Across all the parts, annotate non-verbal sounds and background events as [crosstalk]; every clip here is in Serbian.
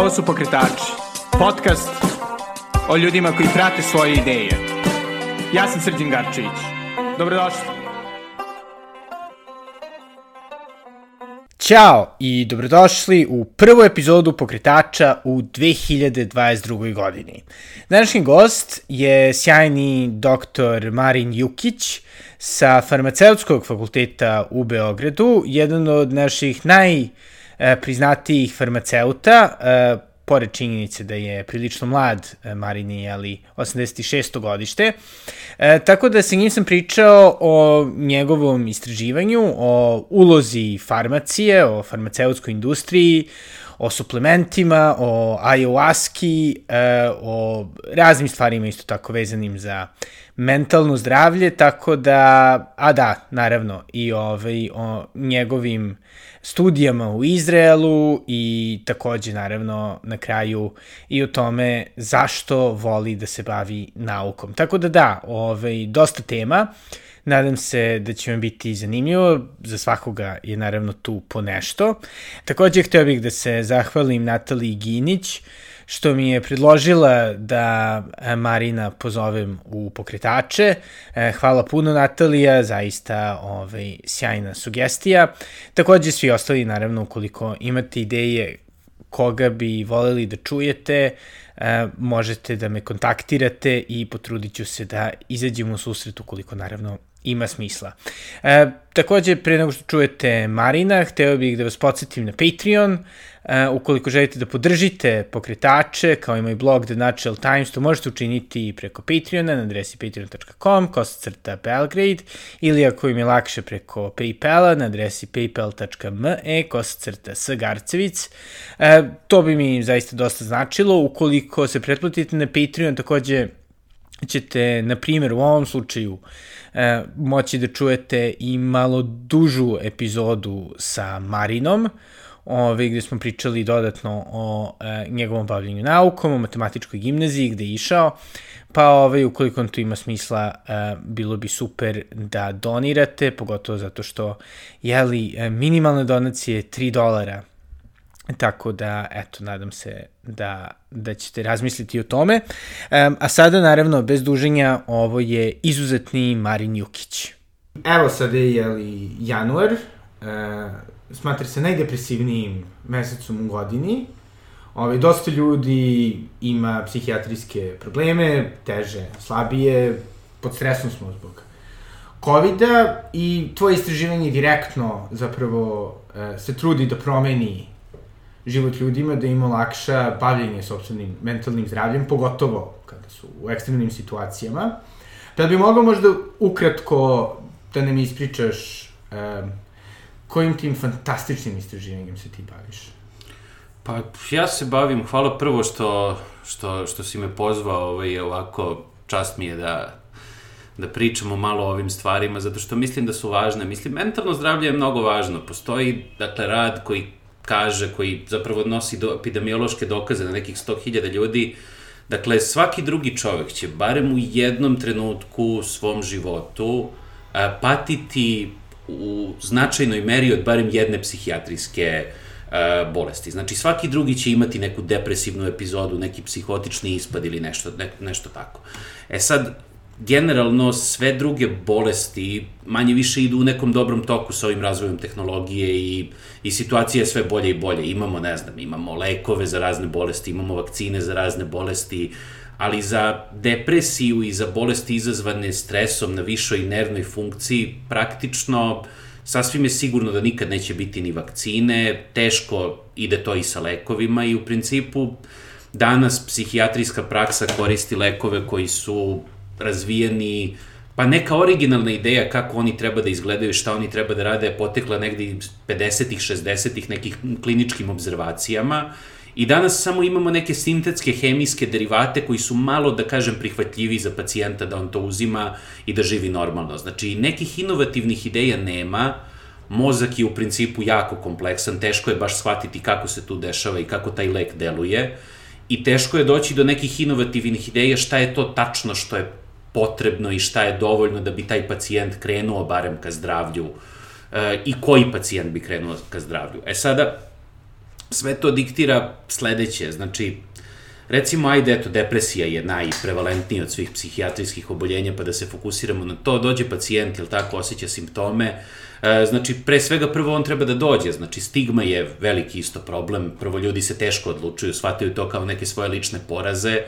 Ovo su Pokretači, podcast o ljudima koji prate svoje ideje. Ja sam Srđan Garčević. Dobrodošli. Ćao i dobrodošli u prvu epizodu Pokretača u 2022. godini. Današnji gost je sjajni doktor Marin Jukić sa farmaceutskog fakulteta u Beogradu, jedan od naših naj E, priznatijih farmaceuta, e, pored činjenice da je prilično mlad e, Marini, ali 86. godište. E, tako da sa njim sam pričao o njegovom istraživanju, o ulozi farmacije, o farmaceutskoj industriji, o suplementima, o ayahuaski, e, o raznim stvarima isto tako vezanim za mentalno zdravlje, tako da, a da, naravno, i ovaj, o njegovim studijama u Izraelu i takođe, naravno, na kraju i o tome zašto voli da se bavi naukom. Tako da da, ovaj, dosta tema. Nadam se da će vam biti zanimljivo, za svakoga je naravno tu po nešto. Takođe, hteo bih da se zahvalim Nataliji Ginić, što mi je predložila da e, Marina pozovem u pokretače. E, hvala puno Natalija, zaista ovaj, sjajna sugestija. Takođe svi ostali, naravno, ukoliko imate ideje koga bi voleli da čujete, e, možete da me kontaktirate i potrudit ću se da izađemo u susret ukoliko naravno ima smisla. E, takođe, pre nego što čujete Marina, hteo bih da vas podsjetim na Patreon. E, ukoliko želite da podržite pokretače, kao i moj blog The Natural Times, to možete učiniti preko Patreona na adresi patreon.com, kosacrta Belgrade, ili ako im je lakše preko Paypala na adresi paypal.me, kosacrta Sgarcevic. E, to bi mi zaista dosta značilo. Ukoliko se pretplatite na Patreon, takođe ćete, na primjer, u ovom slučaju, e, moći da čujete i malo dužu epizodu sa Marinom, ove, gde smo pričali dodatno o e, njegovom bavljenju naukom, o matematičkoj gimnaziji gde je išao, pa ove, ukoliko to ima smisla, e, bilo bi super da donirate, pogotovo zato što, jeli, e, minimalna donacija je 3 dolara, Tako da, eto, nadam se da, da ćete razmisliti o tome. Um, a sada, naravno, bez duženja, ovo je izuzetni Marin Jukić. Evo sada je, jeli, januar, uh, smatra se najdepresivnijim mesecom u godini. Ove, ovaj, dosta ljudi ima psihijatrijske probleme, teže, slabije, pod stresom smo zbog covid i tvoje istraživanje direktno zapravo e, se trudi da promeni život ljudima, da ima lakša bavljenje sobstvenim mentalnim zdravljem, pogotovo kada su u ekstremnim situacijama. Da bi mogao možda ukratko da nam ispričaš e, kojim tim fantastičnim istraživanjem se ti baviš? Pa ja se bavim, hvala prvo što, što, što si me pozvao, ovaj, ovako čast mi je da, da pričamo malo o ovim stvarima, zato što mislim da su važne. Mislim, mentalno zdravlje je mnogo važno. Postoji, dakle, rad koji kaže, koji zapravo nosi do, epidemiološke dokaze na nekih 100.000 ljudi, Dakle, svaki drugi čovek će barem u jednom trenutku u svom životu a, patiti u značajnoj meri od barem jedne psihijatrijske uh, bolesti. Znači, svaki drugi će imati neku depresivnu epizodu, neki psihotični ispad ili nešto, ne, nešto tako. E sad, generalno sve druge bolesti manje više idu u nekom dobrom toku sa ovim razvojem tehnologije i, i situacija je sve bolje i bolje. Imamo, ne znam, imamo lekove za razne bolesti, imamo vakcine za razne bolesti, ali za depresiju i za bolesti izazvane stresom na višoj nervnoj funkciji praktično sasvim je sigurno da nikad neće biti ni vakcine, teško ide to i sa lekovima i u principu danas psihijatrijska praksa koristi lekove koji su razvijeni pa neka originalna ideja kako oni treba da izgledaju, šta oni treba da rade, je potekla negde iz 50-ih, 60-ih nekih kliničkim obzervacijama I danas samo imamo neke sintetske hemijske derivate koji su malo, da kažem, prihvatljivi za pacijenta da on to uzima i da živi normalno. Znači, nekih inovativnih ideja nema, mozak je u principu jako kompleksan, teško je baš shvatiti kako se tu dešava i kako taj lek deluje i teško je doći do nekih inovativnih ideja šta je to tačno što je potrebno i šta je dovoljno da bi taj pacijent krenuo barem ka zdravlju e, i koji pacijent bi krenuo ka zdravlju. E sada, sve to diktira sledeće, znači, recimo, ajde, eto, depresija je najprevalentnija od svih psihijatrijskih oboljenja, pa da se fokusiramo na to, dođe pacijent, ili tako, osjeća simptome, e, znači, pre svega prvo on treba da dođe, znači, stigma je veliki isto problem, prvo ljudi se teško odlučuju, shvataju to kao neke svoje lične poraze,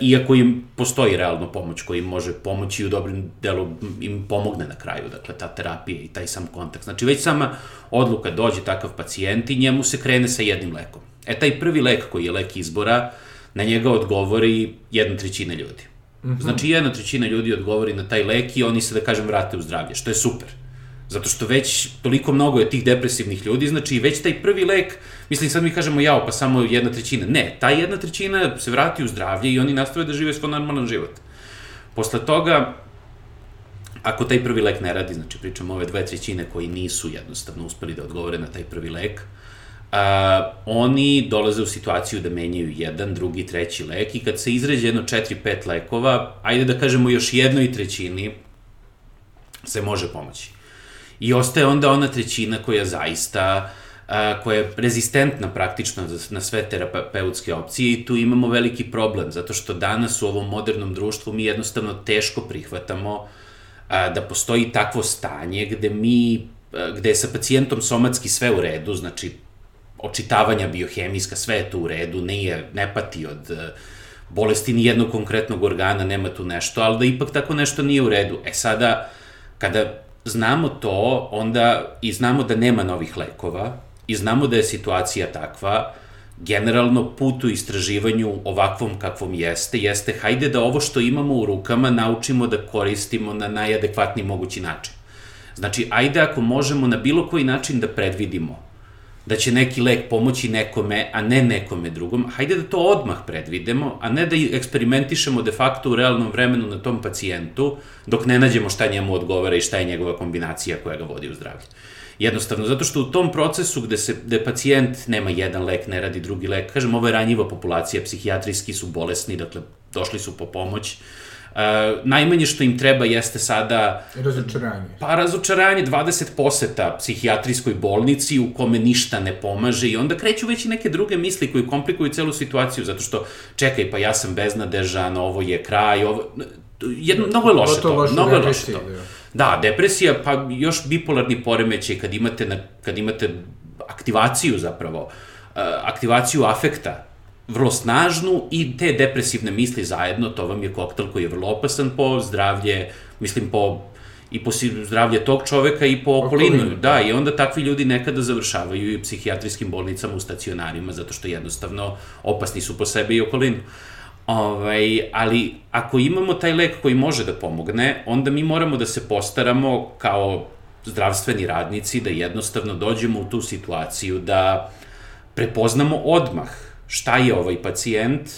iako im postoji realno pomoć koja im može pomoći i u dobrim delu im pomogne na kraju, dakle ta terapija i taj sam kontakt. Znači već sama odluka dođe takav pacijent i njemu se krene sa jednim lekom. E taj prvi lek koji je lek izbora, na njega odgovori jedna trećina ljudi. Mm -hmm. Znači jedna trećina ljudi odgovori na taj lek i oni se, da kažem, vrate u zdravlje, što je super. Zato što već toliko mnogo je tih depresivnih ljudi, znači već taj prvi lek, mislim sad mi kažemo jao, pa samo jedna trećina. Ne, ta jedna trećina se vrati u zdravlje i oni nastave da žive svoj normalan život. Posle toga, ako taj prvi lek ne radi, znači pričamo ove dve trećine koji nisu jednostavno uspeli da odgovore na taj prvi lek, a, oni dolaze u situaciju da menjaju jedan, drugi, treći lek i kad se izređe jedno četiri, pet lekova, ajde da kažemo još jednoj trećini se može pomoći. I ostaje onda ona trećina koja zaista koja je rezistentna praktično na sve terapeutske opcije i tu imamo veliki problem, zato što danas u ovom modernom društvu mi jednostavno teško prihvatamo da postoji takvo stanje gde mi, gde je sa pacijentom somatski sve u redu, znači očitavanja biohemijska, sve je tu u redu, nije, ne pati od bolesti ni jednog konkretnog organa, nema tu nešto, ali da ipak tako nešto nije u redu. E sada, kada znamo to, onda i znamo da nema novih lekova i znamo da je situacija takva, generalno put u istraživanju ovakvom kakvom jeste, jeste hajde da ovo što imamo u rukama naučimo da koristimo na najadekvatniji mogući način. Znači, ajde ako možemo na bilo koji način da predvidimo da će neki lek pomoći nekome, a ne nekome drugom, hajde da to odmah predvidemo, a ne da eksperimentišemo de facto u realnom vremenu na tom pacijentu, dok ne nađemo šta njemu odgovara i šta je njegova kombinacija koja ga vodi u zdravlje. Jednostavno, zato što u tom procesu gde, se, gde pacijent nema jedan lek, ne radi drugi lek, kažem, ovo je ranjiva populacija, psihijatrijski su bolesni, dakle, došli su po pomoć, uh, najmanje što im treba jeste sada... Razočaranje. Pa razočaranje, 20 poseta psihijatrijskoj bolnici u kome ništa ne pomaže i onda kreću već i neke druge misli koji komplikuju celu situaciju, zato što čekaj, pa ja sam beznadežan, ovo je kraj, ovo... Jedno, mnogo je loše to, mnogo je loše to. Da. Da, depresija, pa još bipolarni poremećaj kad imate, na, kad imate aktivaciju zapravo, uh, aktivaciju afekta, vrlo snažnu i te depresivne misli zajedno, to vam je koktel koji je vrlo opasan po zdravlje, mislim po i po zdravlje tog čoveka i po okolinu. okolinu. Da, i onda takvi ljudi nekada završavaju i psihijatrijskim bolnicama, u stacionarima, zato što jednostavno opasni su po sebi i okolinu. Ovaj, ali ako imamo taj lek koji može da pomogne, onda mi moramo da se postaramo kao zdravstveni radnici da jednostavno dođemo u tu situaciju da prepoznamo odmah šta je ovaj pacijent,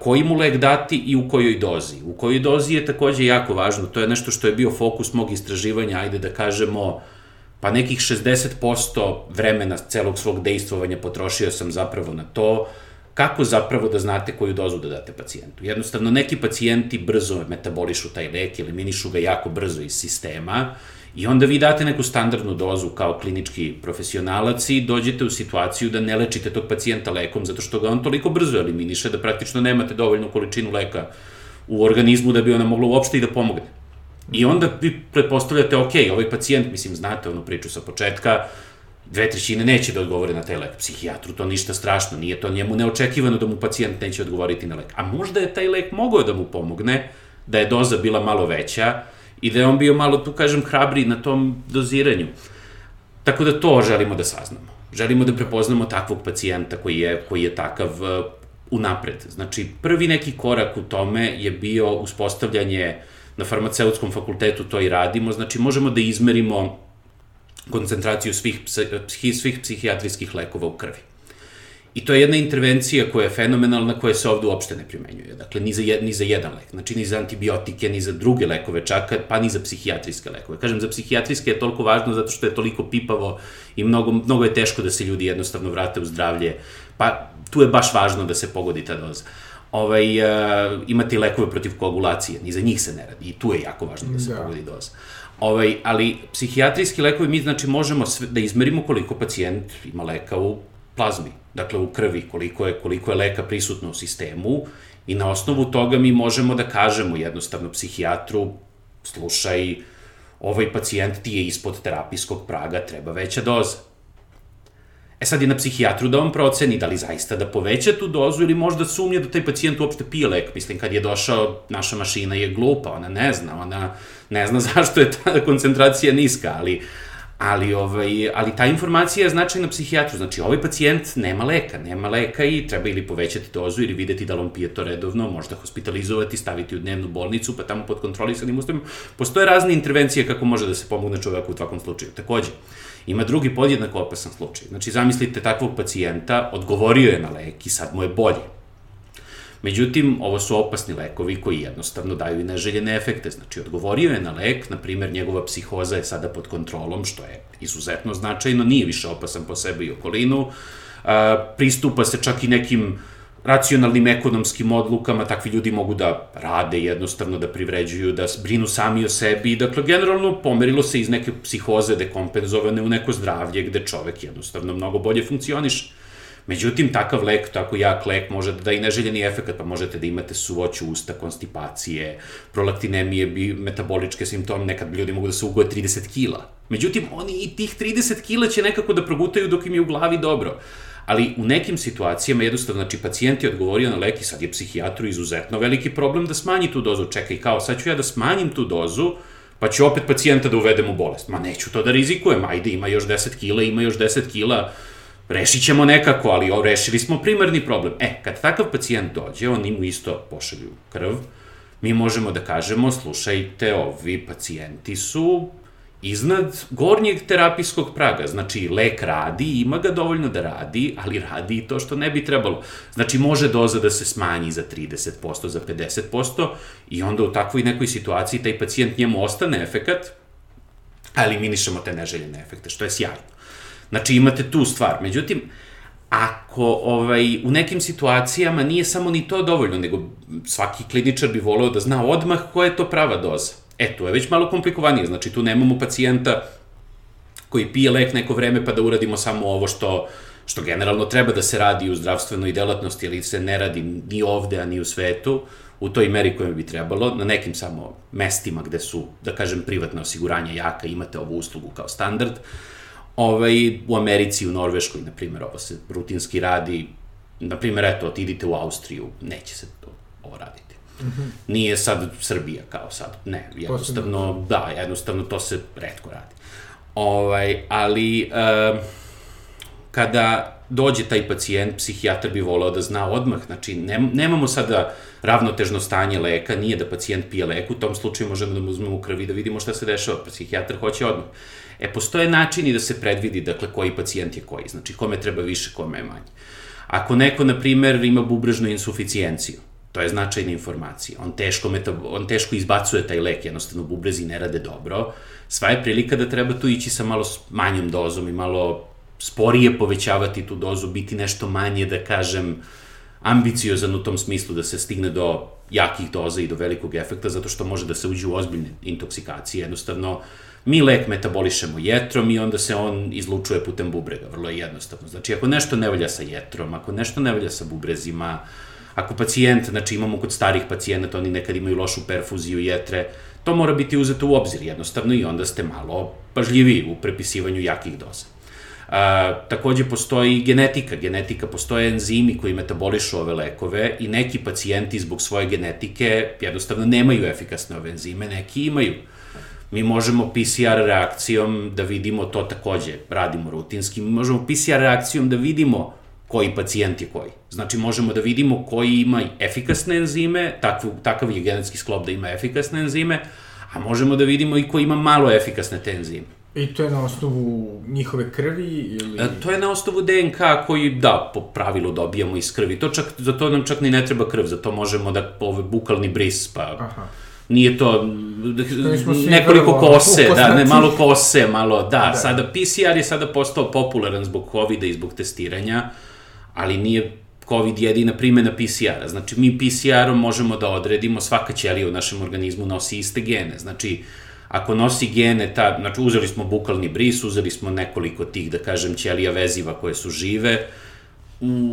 koji mu lek dati i u kojoj dozi. U kojoj dozi je takođe jako važno, to je nešto što je bio fokus mog istraživanja, ajde da kažemo, pa nekih 60% vremena celog svog dejstvovanja potrošio sam zapravo na to, kako zapravo da znate koju dozu da date pacijentu. Jednostavno, neki pacijenti brzo metabolišu taj lek, eliminišu ga jako brzo iz sistema, I onda vi date neku standardnu dozu kao klinički profesionalac i dođete u situaciju da ne lečite tog pacijenta lekom zato što ga on toliko brzo eliminiše da praktično nemate dovoljnu količinu leka u organizmu da bi ona mogla uopšte i da pomogne. I onda vi pretpostavljate, ok, ovaj pacijent, mislim, znate onu priču sa početka, dve trećine neće da odgovore na taj lek. Psihijatru to ništa strašno, nije to njemu neočekivano da mu pacijent neće odgovoriti na lek. A možda je taj lek mogao da mu pomogne, da je doza bila malo veća, i da je on bio malo, tu kažem, hrabri na tom doziranju. Tako da to želimo da saznamo. Želimo da prepoznamo takvog pacijenta koji je, koji je takav uh, unapred. Znači, prvi neki korak u tome je bio uspostavljanje na farmaceutskom fakultetu to i radimo, znači možemo da izmerimo koncentraciju svih, svih psihijatrijskih lekova u krvi. I to je jedna intervencija koja je fenomenalna, koja se ovde uopšte ne primenjuje. Dakle, ni za, jed, ni za jedan lek. Znači, ni za antibiotike, ni za druge lekove čak, pa ni za psihijatrijske lekove. Kažem, za psihijatrijske je toliko važno zato što je toliko pipavo i mnogo, mnogo je teško da se ljudi jednostavno vrate u zdravlje. Pa tu je baš važno da se pogodi ta doza. Ovaj, uh, imate i lekove protiv koagulacije, ni za njih se ne radi. I tu je jako važno da se da. pogodi doza. Ovaj, ali psihijatrijski lekovi mi znači možemo sve, da izmerimo koliko pacijent ima leka u plazmi, dakle u krvi, koliko je, koliko je leka prisutno u sistemu i na osnovu toga mi možemo da kažemo jednostavno psihijatru, slušaj, ovaj pacijent ti je ispod terapijskog praga, treba veća doza. E sad je na psihijatru da on proceni da li zaista da poveća tu dozu ili možda sumnja da taj pacijent uopšte pije lek. Mislim, kad je došao, naša mašina je glupa, ona ne zna, ona ne zna [laughs] zašto je ta koncentracija niska, ali, ali, ovaj, ali ta informacija je značajna psihijatru. Znači, ovaj pacijent nema leka, nema leka i treba ili povećati dozu ili videti da li on pije to redovno, možda hospitalizovati, staviti u dnevnu bolnicu, pa tamo pod kontrolisanim uslovima. Postoje razne intervencije kako može da se pomogne čoveku u takvom slučaju. Takođe, Ima drugi podjednako opasan slučaj. Znači, zamislite takvog pacijenta, odgovorio je na lek i sad mu je bolje. Međutim, ovo su opasni lekovi koji jednostavno daju i neželjene efekte. Znači, odgovorio je na lek, na primjer, njegova psihoza je sada pod kontrolom, što je izuzetno značajno, nije više opasan po sebi i okolinu, pristupa se čak i nekim racionalnim ekonomskim odlukama, takvi ljudi mogu da rade jednostavno, da privređuju, da brinu sami o sebi dakle, generalno pomerilo se iz neke psihoze dekompenzovane u neko zdravlje gde čovek jednostavno mnogo bolje funkcioniše. Međutim, takav lek, tako jak lek, može da da i neželjeni efekt, pa možete da imate suvoću usta, konstipacije, prolaktinemije, metaboličke simptome, nekad ljudi mogu da se ugoje 30 kila. Međutim, oni i tih 30 kila će nekako da progutaju dok im je u glavi dobro ali u nekim situacijama jednostavno, znači pacijent je odgovorio na lek i sad je psihijatru izuzetno veliki problem da smanji tu dozu. Čekaj, kao sad ću ja da smanjim tu dozu, pa ću opet pacijenta da uvedem u bolest. Ma neću to da rizikujem, ajde ima još 10 kila, ima još 10 kila, rešit ćemo nekako, ali o, rešili smo primarni problem. E, kad takav pacijent dođe, oni mu isto pošalju krv, mi možemo da kažemo, slušajte, ovi pacijenti su iznad gornjeg terapijskog praga. Znači, lek radi, ima ga dovoljno da radi, ali radi i to što ne bi trebalo. Znači, može doza da se smanji za 30%, za 50% i onda u takvoj nekoj situaciji taj pacijent njemu ostane efekat, a eliminišemo te neželjene efekte, što je sjajno. Znači, imate tu stvar. Međutim, ako ovaj, u nekim situacijama nije samo ni to dovoljno, nego svaki kliničar bi voleo da zna odmah koja je to prava doza E, tu je već malo komplikovanije, znači tu nemamo pacijenta koji pije lek neko vreme pa da uradimo samo ovo što, što generalno treba da se radi u zdravstvenoj delatnosti, ali se ne radi ni ovde, a ni u svetu, u toj meri kojoj bi trebalo, na nekim samo mestima gde su, da kažem, privatne osiguranja jaka, imate ovu uslugu kao standard, ovaj, u Americi, u Norveškoj, na primjer, ovo se rutinski radi, na primjer, eto, idite u Austriju, neće se to ovo raditi. Mm -hmm. Nije sad Srbija kao sad, ne, jednostavno, da, jednostavno to se redko radi. Ovaj, ali, uh, kada dođe taj pacijent, psihijatar bi volao da zna odmah, znači ne, nemamo sada ravnotežno stanje leka, nije da pacijent pije lek, u tom slučaju možemo da mu uzmemo krvi da vidimo šta se dešava, psihijatar hoće odmah. E, postoje načini da se predvidi, dakle, koji pacijent je koji, znači kome treba više, kome je manje. Ako neko, na primer, ima bubrežnu insuficijenciju, To je značajna informacija. On teško, metab, on teško izbacuje taj lek, jednostavno bubrezi ne rade dobro. Sva je prilika da treba tu ići sa malo manjom dozom i malo sporije povećavati tu dozu, biti nešto manje, da kažem, ambiciozan u tom smislu da se stigne do jakih doza i do velikog efekta, zato što može da se uđe u ozbiljne intoksikacije. Jednostavno, mi lek metabolišemo jetrom i onda se on izlučuje putem bubrega, vrlo je jednostavno. Znači, ako nešto ne valja sa jetrom, ako nešto ne valja sa bubrezima, Ako pacijent, znači imamo kod starih pacijenata, oni nekad imaju lošu perfuziju jetre, to mora biti uzeto u obzir jednostavno i onda ste malo pažljiviji u prepisivanju jakih doza. A, takođe postoji genetika, genetika postoje enzimi koji metabolišu ove lekove i neki pacijenti zbog svoje genetike jednostavno nemaju efikasne ove enzime, neki imaju. Mi možemo PCR reakcijom da vidimo to takođe, radimo rutinski, mi možemo PCR reakcijom da vidimo koji pacijent je koji. Znači, možemo da vidimo koji ima efikasne enzime, takav, takav je genetski sklop da ima efikasne enzime, a možemo da vidimo i koji ima malo efikasne te enzime. I to je na osnovu njihove krvi ili... E, to je na osnovu DNK koji, da, po pravilu dobijamo iz krvi. To čak, za to nam čak ni ne treba krv, za to možemo da, ove, bukalni bris, pa... Aha nije to nekoliko kose, da, ne, malo kose, malo, da, da, sada PCR je sada postao popularan zbog covid i zbog testiranja, ali nije COVID jedina primjena PCR-a. Znači, mi PCR-om možemo da odredimo, svaka ćelija u našem organizmu nosi iste gene. Znači, ako nosi gene, ta, znači uzeli smo bukalni bris, uzeli smo nekoliko tih, da kažem, ćelija veziva koje su žive,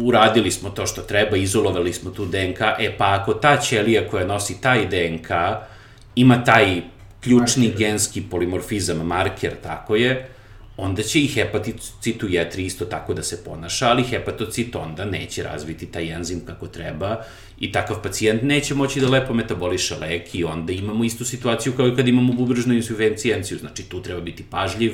uradili smo to što treba, izolovali smo tu DNK, e pa ako ta ćelija koja nosi taj DNK ima taj ključni marker. genski polimorfizam, marker, tako je, onda će i hepatocit u jetri isto tako da se ponaša, ali hepatocit onda neće razviti taj enzim kako treba i takav pacijent neće moći da lepo metaboliše lek i onda imamo istu situaciju kao i kad imamo bubrežnu insuficijenciju, znači tu treba biti pažljiv,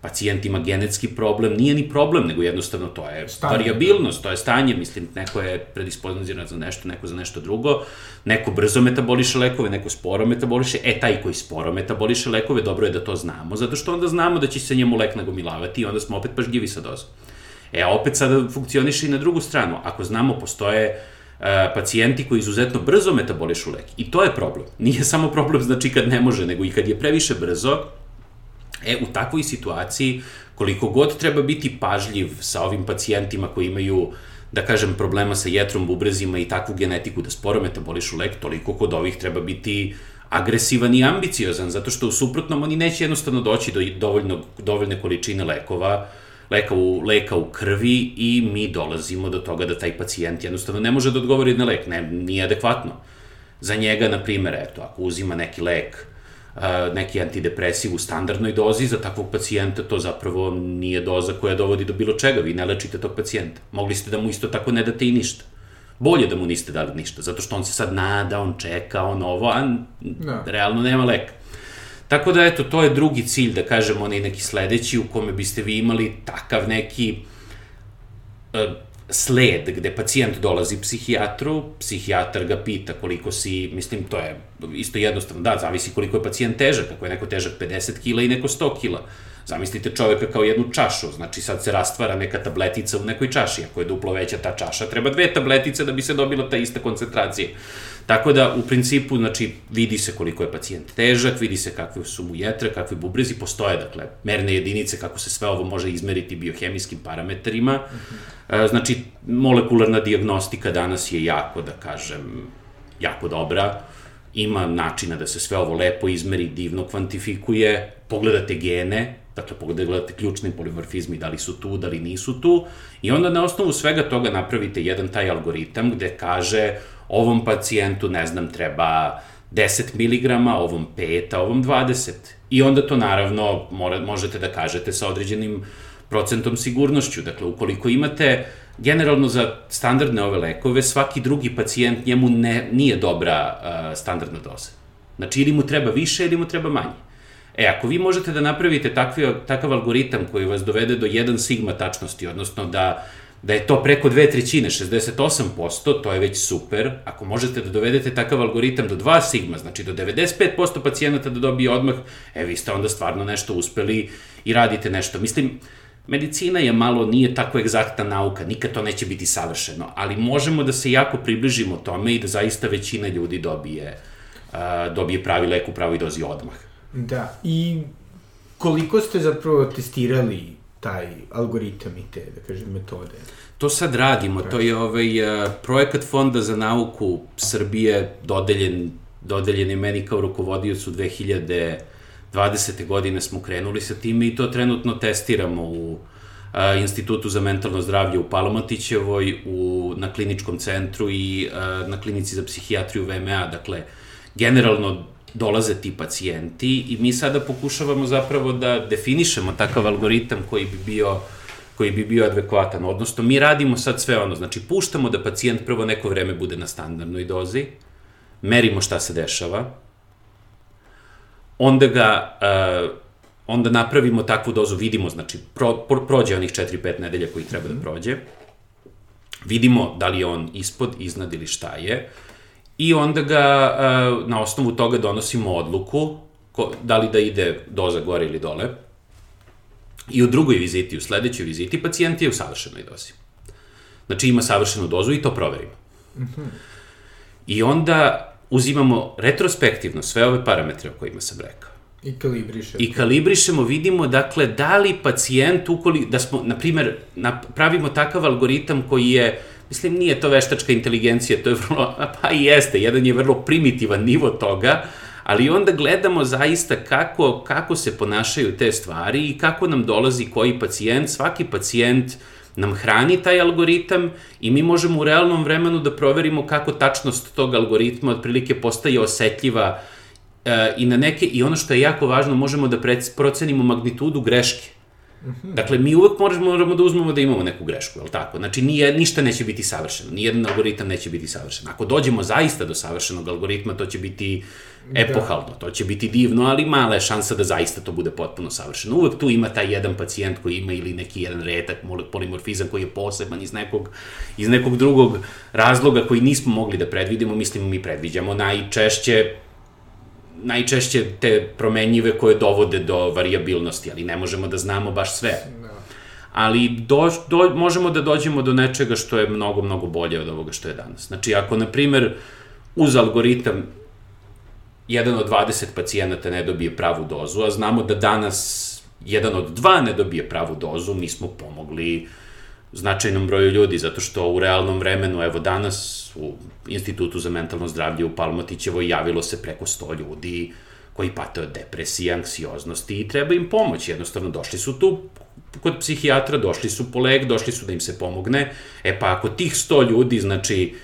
pacijent ima genetski problem, nije ni problem, nego jednostavno to je stanje. variabilnost, to je stanje, mislim, neko je predispoziran za nešto, neko za nešto drugo, neko brzo metaboliše lekove, neko sporo metaboliše, e, taj koji sporo metaboliše lekove, dobro je da to znamo, zato što onda znamo da će se njemu lek nagomilavati i onda smo opet pažljivi sa dozom. E, a opet sada funkcioniše i na drugu stranu. Ako znamo, postoje uh, pacijenti koji izuzetno brzo metabolišu lek. I to je problem. Nije samo problem znači kad ne može, nego i kad je previše brzo, E, u takvoj situaciji, koliko god treba biti pažljiv sa ovim pacijentima koji imaju da kažem, problema sa jetrom, bubrezima i takvu genetiku da sporo metabolišu lek, toliko kod ovih treba biti agresivan i ambiciozan, zato što u suprotnom oni neće jednostavno doći do dovoljno, dovoljne količine lekova, leka u, leka u krvi i mi dolazimo do toga da taj pacijent jednostavno ne može da odgovori na lek, ne, nije adekvatno. Za njega, na primer, eto, ako uzima neki lek neki antidepresiv u standardnoj dozi, za takvog pacijenta to zapravo nije doza koja dovodi do bilo čega, vi ne lečite tog pacijenta. Mogli ste da mu isto tako ne date i ništa. Bolje da mu niste dali ništa, zato što on se sad nada, on čeka, on ovo, a da. realno nema leka. Tako da, eto, to je drugi cilj, da kažemo, onaj neki sledeći, u kome biste vi imali takav neki uh, sled gde pacijent dolazi psihijatru, psihijatar ga pita koliko si, mislim, to je isto jednostavno, da, zavisi koliko je pacijent težak, ako je neko težak 50 kila i neko 100 kila. Zamislite čoveka kao jednu čašu, znači sad se rastvara neka tabletica u nekoj čaši, ako je duplo veća ta čaša, treba dve tabletice da bi se dobila ta ista koncentracija. Tako da, u principu, znači, vidi se koliko je pacijent težak, vidi se kakve su mu jetre, kakvi bubrezi, postoje, dakle, merne jedinice kako se sve ovo može izmeriti biohemijskim parametrima. -huh. Znači, molekularna diagnostika danas je jako, da kažem, jako dobra. Ima načina da se sve ovo lepo izmeri, divno kvantifikuje, pogledate gene, dakle pogledate ključni polimorfizmi, da li su tu, da li nisu tu, i onda na osnovu svega toga napravite jedan taj algoritam gde kaže ovom pacijentu, ne znam, treba 10 mg, ovom 5, a ovom 20. I onda to naravno mora, možete da kažete sa određenim procentom sigurnošću. Dakle, ukoliko imate generalno za standardne ove lekove, svaki drugi pacijent njemu ne, nije dobra uh, standardna doza. Znači, ili mu treba više, ili mu treba manje. E, ako vi možete da napravite takvi, takav algoritam koji vas dovede do 1 sigma tačnosti, odnosno da da je to preko dve trećine, 68%, to je već super. Ako možete da dovedete takav algoritam do 2 sigma, znači do 95% pacijenata da dobije odmah, e, vi ste onda stvarno nešto uspeli i radite nešto. Mislim, medicina je malo, nije tako egzaktna nauka, nikad to neće biti savršeno, ali možemo da se jako približimo tome i da zaista većina ljudi dobije, uh, dobije pravi lek u pravoj dozi odmah. Da, i koliko ste zapravo testirali taj algoritam i te, da kažem, metode? To sad radimo, to je ovaj uh, projekat Fonda za nauku Srbije dodeljen, dodeljen je meni kao rukovodiocu 2020. godine smo krenuli sa time i to trenutno testiramo u a, uh, Institutu za mentalno zdravlje u Palomatićevoj, u, na kliničkom centru i a, uh, na klinici za psihijatriju VMA, dakle, generalno dolaze ti pacijenti i mi sada pokušavamo zapravo da definišemo takav algoritam koji bi bio koji bi bio adekvatan. Odnosno, mi radimo sad sve ono, znači puštamo da pacijent prvo neko vreme bude na standardnoj dozi, merimo šta se dešava, onda ga, uh, onda napravimo takvu dozu, vidimo, znači, pro, pro, prođe onih 4-5 nedelja koji treba da prođe, vidimo da li je on ispod, iznad ili šta je, i onda ga na osnovu toga donosimo odluku ko, da li da ide doza gore ili dole. I u drugoj viziti, u sledećoj viziti, pacijent je u savršenoj dozi. Znači ima savršenu dozu i to proverimo. Mm -hmm. I onda uzimamo retrospektivno sve ove parametre o kojima sam rekao. I kalibrišemo. I kalibrišemo, vidimo, dakle, da li pacijent, ukoli, da smo, na primer, pravimo takav algoritam koji je Mislim, nije to veštačka inteligencija, to je vrlo, [laughs] pa i jeste, jedan je vrlo primitivan nivo toga, ali onda gledamo zaista kako, kako se ponašaju te stvari i kako nam dolazi koji pacijent, svaki pacijent nam hrani taj algoritam i mi možemo u realnom vremenu da proverimo kako tačnost tog algoritma otprilike postaje osetljiva e, i na neke, i ono što je jako važno, možemo da procenimo magnitudu greške -hmm. Dakle, mi uvek moramo, moramo da uzmemo da imamo neku grešku, je li tako? Znači, nije, ništa neće biti savršeno, nijedan algoritam neće biti savršen. Ako dođemo zaista do savršenog algoritma, to će biti da. epohalno, da. to će biti divno, ali mala je šansa da zaista to bude potpuno savršeno. Uvek tu ima taj jedan pacijent koji ima ili neki jedan retak polimorfizam koji je poseban iz nekog, iz nekog drugog razloga koji nismo mogli da predvidimo, mislimo mi predviđamo najčešće najčešće te promenjive koje dovode do variabilnosti, ali ne možemo da znamo baš sve. Da. Ali do, do, možemo da dođemo do nečega što je mnogo, mnogo bolje od ovoga što je danas. Znači, ako, na primer, uz algoritam jedan od 20 pacijenata ne dobije pravu dozu, a znamo da danas jedan od dva ne dobije pravu dozu, mi smo pomogli značajnom broju ljudi, zato što u realnom vremenu, evo danas u Institutu za mentalno zdravlje u Palmotićevoj javilo se preko 100 ljudi koji pate od depresije, anksioznosti i treba im pomoć. Jednostavno, došli su tu kod psihijatra, došli su po lek, došli su da im se pomogne. E pa ako tih 100 ljudi, znači,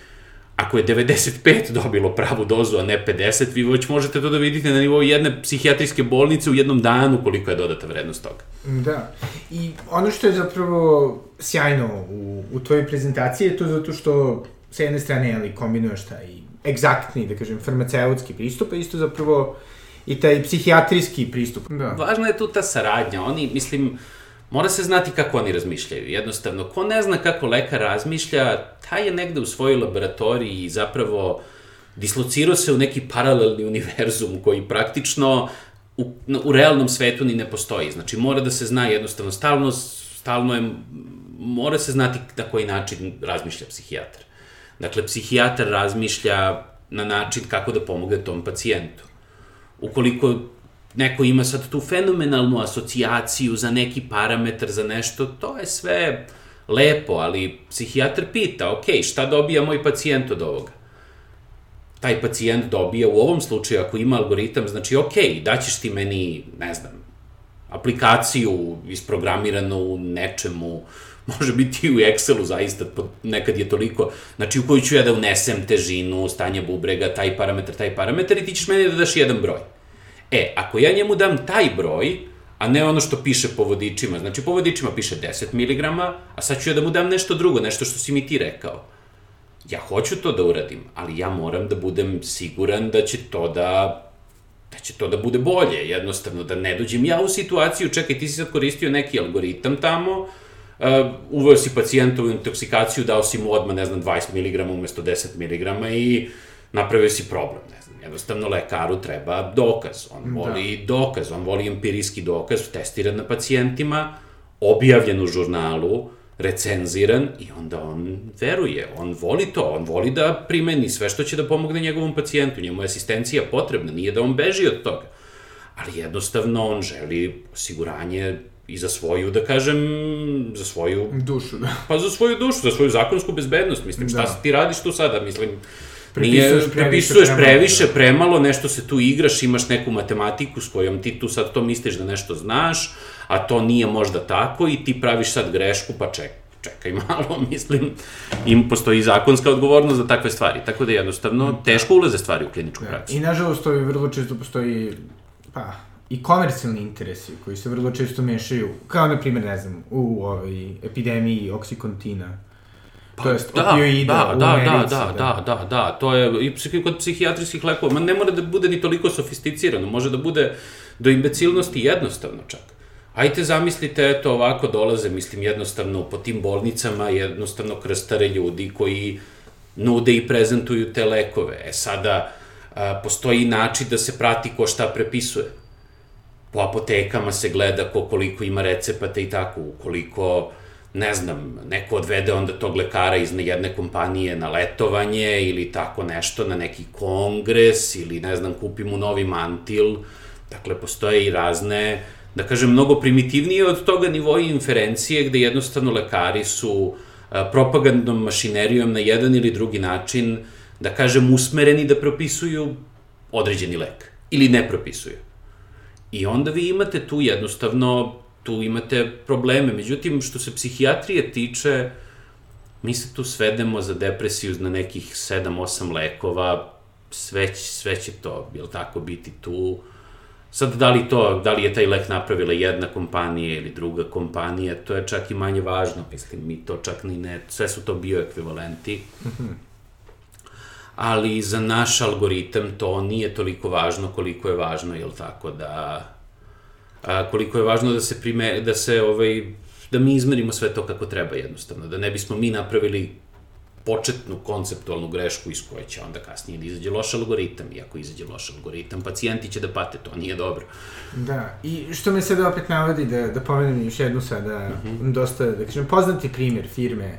ako je 95 dobilo pravu dozu, a ne 50, vi već možete to da vidite na nivou jedne psihijatrijske bolnice u jednom danu koliko je dodata vrednost toga. Da. I ono što je zapravo sjajno u, u tvojoj prezentaciji je to zato što sa jedne strane ali kombinuješ taj egzaktni, da kažem, farmaceutski pristup, a isto zapravo i taj psihijatrijski pristup. Da. Važna je tu ta saradnja. Oni, mislim, mora se znati kako oni razmišljaju. Jednostavno, ko ne zna kako lekar razmišlja, taj je negde u svojoj laboratoriji i zapravo dislocirao se u neki paralelni univerzum koji praktično u, u realnom svetu ni ne postoji. Znači, mora da se zna jednostavno, stalno, stalno je, mora se znati na koji način razmišlja psihijatar. Dakle, psihijatar razmišlja na način kako da pomogne tom pacijentu. Ukoliko neko ima sad tu fenomenalnu asocijaciju za neki parametar, za nešto, to je sve lepo, ali psihijatar pita, ok, šta dobija moj pacijent od ovoga? Taj pacijent dobija u ovom slučaju, ako ima algoritam, znači, ok, daćeš ti meni, ne znam, aplikaciju isprogramiranu u nečemu, [laughs] može biti i u Excelu zaista, nekad je toliko, znači u koju ću ja da unesem težinu, stanje bubrega, taj parametar, taj parametar i ti ćeš meni da daš jedan broj. E, ako ja njemu dam taj broj, a ne ono što piše po vodičima, znači po vodičima piše 10 mg, a sad ću ja da mu dam nešto drugo, nešto što si mi ti rekao. Ja hoću to da uradim, ali ja moram da budem siguran da će to da da će to da bude bolje, jednostavno, da ne dođem ja u situaciju, čekaj, ti si sad koristio neki algoritam tamo, uh, uveo si pacijentovu intoksikaciju, dao si mu odmah, ne znam, 20 mg umesto 10 mg i napravio si problem, ne znam. Jednostavno, lekaru treba dokaz. On da. voli da. dokaz, on voli empirijski dokaz, testiran na pacijentima, objavljen u žurnalu, recenziran i onda on veruje, on voli to, on voli da primeni sve što će da pomogne njegovom pacijentu, njemu je asistencija potrebna, nije da on beži od toga, ali jednostavno on želi osiguranje i za svoju, da kažem, za svoju... Dušu, da. Pa za svoju dušu, za svoju zakonsku bezbednost, mislim, šta da. ti radiš tu sada, mislim, Prepisuješ previše, previše, premalo, nešto se tu igraš, imaš neku matematiku s kojom ti tu sad to misliš da nešto znaš, a to nije možda tako i ti praviš sad grešku, pa ček, čekaj [laughs] malo, mislim, im postoji zakonska odgovornost za takve stvari, tako da jednostavno da. teško ulaze stvari u kliničku ja. Da. praksu. I nažalost to je vrlo često postoji, pa, i komercijalni interesi koji se vrlo često mešaju, kao na primjer, ne znam, u ovoj epidemiji oksikontina, Pa, to jest da, opioida da, u da, Americi. Da, da, da, da, da, to je i psihi, kod psihijatrijskih lekova, ma ne mora da bude ni toliko sofisticirano, može da bude do imbecilnosti jednostavno čak. Ajte zamislite, eto ovako dolaze, mislim, jednostavno po tim bolnicama, jednostavno krstare ljudi koji nude i prezentuju te lekove. E sada, a, postoji način da se prati ko šta prepisuje. Po apotekama se gleda ko koliko ima recepata i tako, ukoliko ne znam, neko odvede onda tog lekara iz jedne kompanije na letovanje ili tako nešto, na neki kongres ili ne znam, kupi mu novi mantil. Dakle, postoje i razne, da kažem, mnogo primitivnije od toga nivoji inferencije gde jednostavno lekari su propagandnom mašinerijom na jedan ili drugi način, da kažem, usmereni da propisuju određeni lek. ili ne propisuje. I onda vi imate tu jednostavno, tu imate probleme. Međutim, što se psihijatrije tiče, mi se tu svedemo za depresiju na nekih 7-8 lekova, sve, sve će to, jel tako, biti tu. Sad, da li, to, da li je taj lek napravila jedna kompanija ili druga kompanija, to je čak i manje važno, mislim, mi to čak ni ne, sve su to bioekvivalenti. Ali za naš algoritam to nije toliko važno koliko je važno, jel tako, da a, koliko je važno da se prime, da se ovaj, da mi izmerimo sve to kako treba jednostavno, da ne bismo mi napravili početnu konceptualnu grešku iz koje će onda kasnije da izađe loš algoritam, i ako izađe loš algoritam, pacijenti će da pate, to nije dobro. Da, i što me sada opet navodi da, da pomenem još jednu sada, uh mhm. -huh. dosta, da kažem, poznati primer firme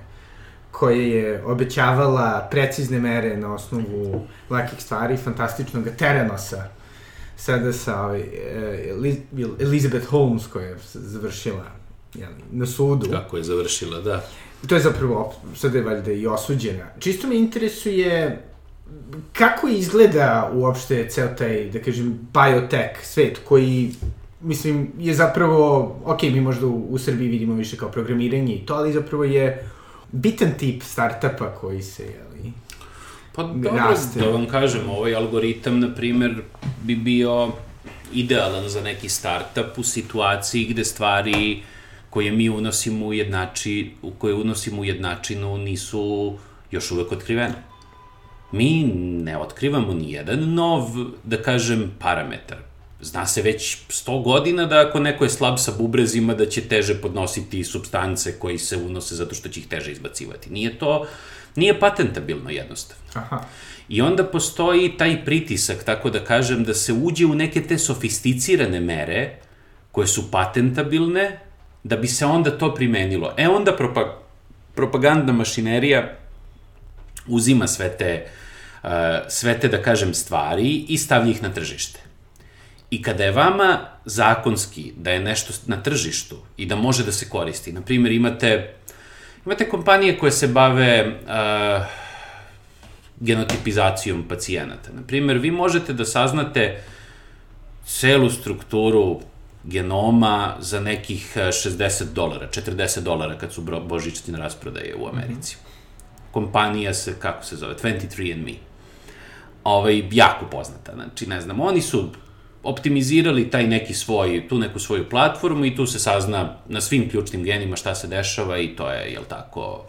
koja je obećavala precizne mere na osnovu lakih stvari, fantastičnog Terenosa, sada sa ovaj, eh, Elizabeth Holmes koja je završila jel, na sudu. Kako je završila, da. To je zapravo, sada je valjda i osuđena. Čisto me interesuje kako izgleda uopšte ceo taj, da kažem, biotech svet koji mislim, je zapravo, ok, mi možda u, u Srbiji vidimo više kao programiranje i to, ali zapravo je bitan tip startupa koji se, jeli, Pa dobro, raste. da vam kažem, ovaj algoritam, na primer, bi bio idealan za neki startup u situaciji gde stvari koje mi unosimo u jednači, u koje unosimo u jednačinu nisu još uvek otkrivene. Mi ne otkrivamo ni jedan nov, da kažem, parametar. Zna se već 100 godina da ako neko je slab sa bubrezima da će teže podnositi substance koji se unose zato što će ih teže izbacivati. Nije to, nije patentabilno jednostavno. Aha. I onda postoji taj pritisak, tako da kažem, da se uđe u neke te sofisticirane mere koje su patentabilne, da bi se onda to primenilo. E onda propa, propagandna mašinerija uzima sve te, uh, sve te, da kažem, stvari i stavlja ih na tržište. I kada je vama zakonski da je nešto na tržištu i da može da se koristi, na primjer imate, imate kompanije koje se bave uh, genotipizacijom pacijenata. Na primjer, vi možete da saznate celu strukturu genoma za nekih 60 dolara, 40 dolara kad su božićne rasprodaje u Americi. Mm -hmm. Kompanija se, kako se zove, 23andMe. Ovaj, jako poznata, znači, ne znam, oni su optimizirali taj neki svoj, tu neku svoju platformu i tu se sazna na svim ključnim genima šta se dešava i to je, jel tako,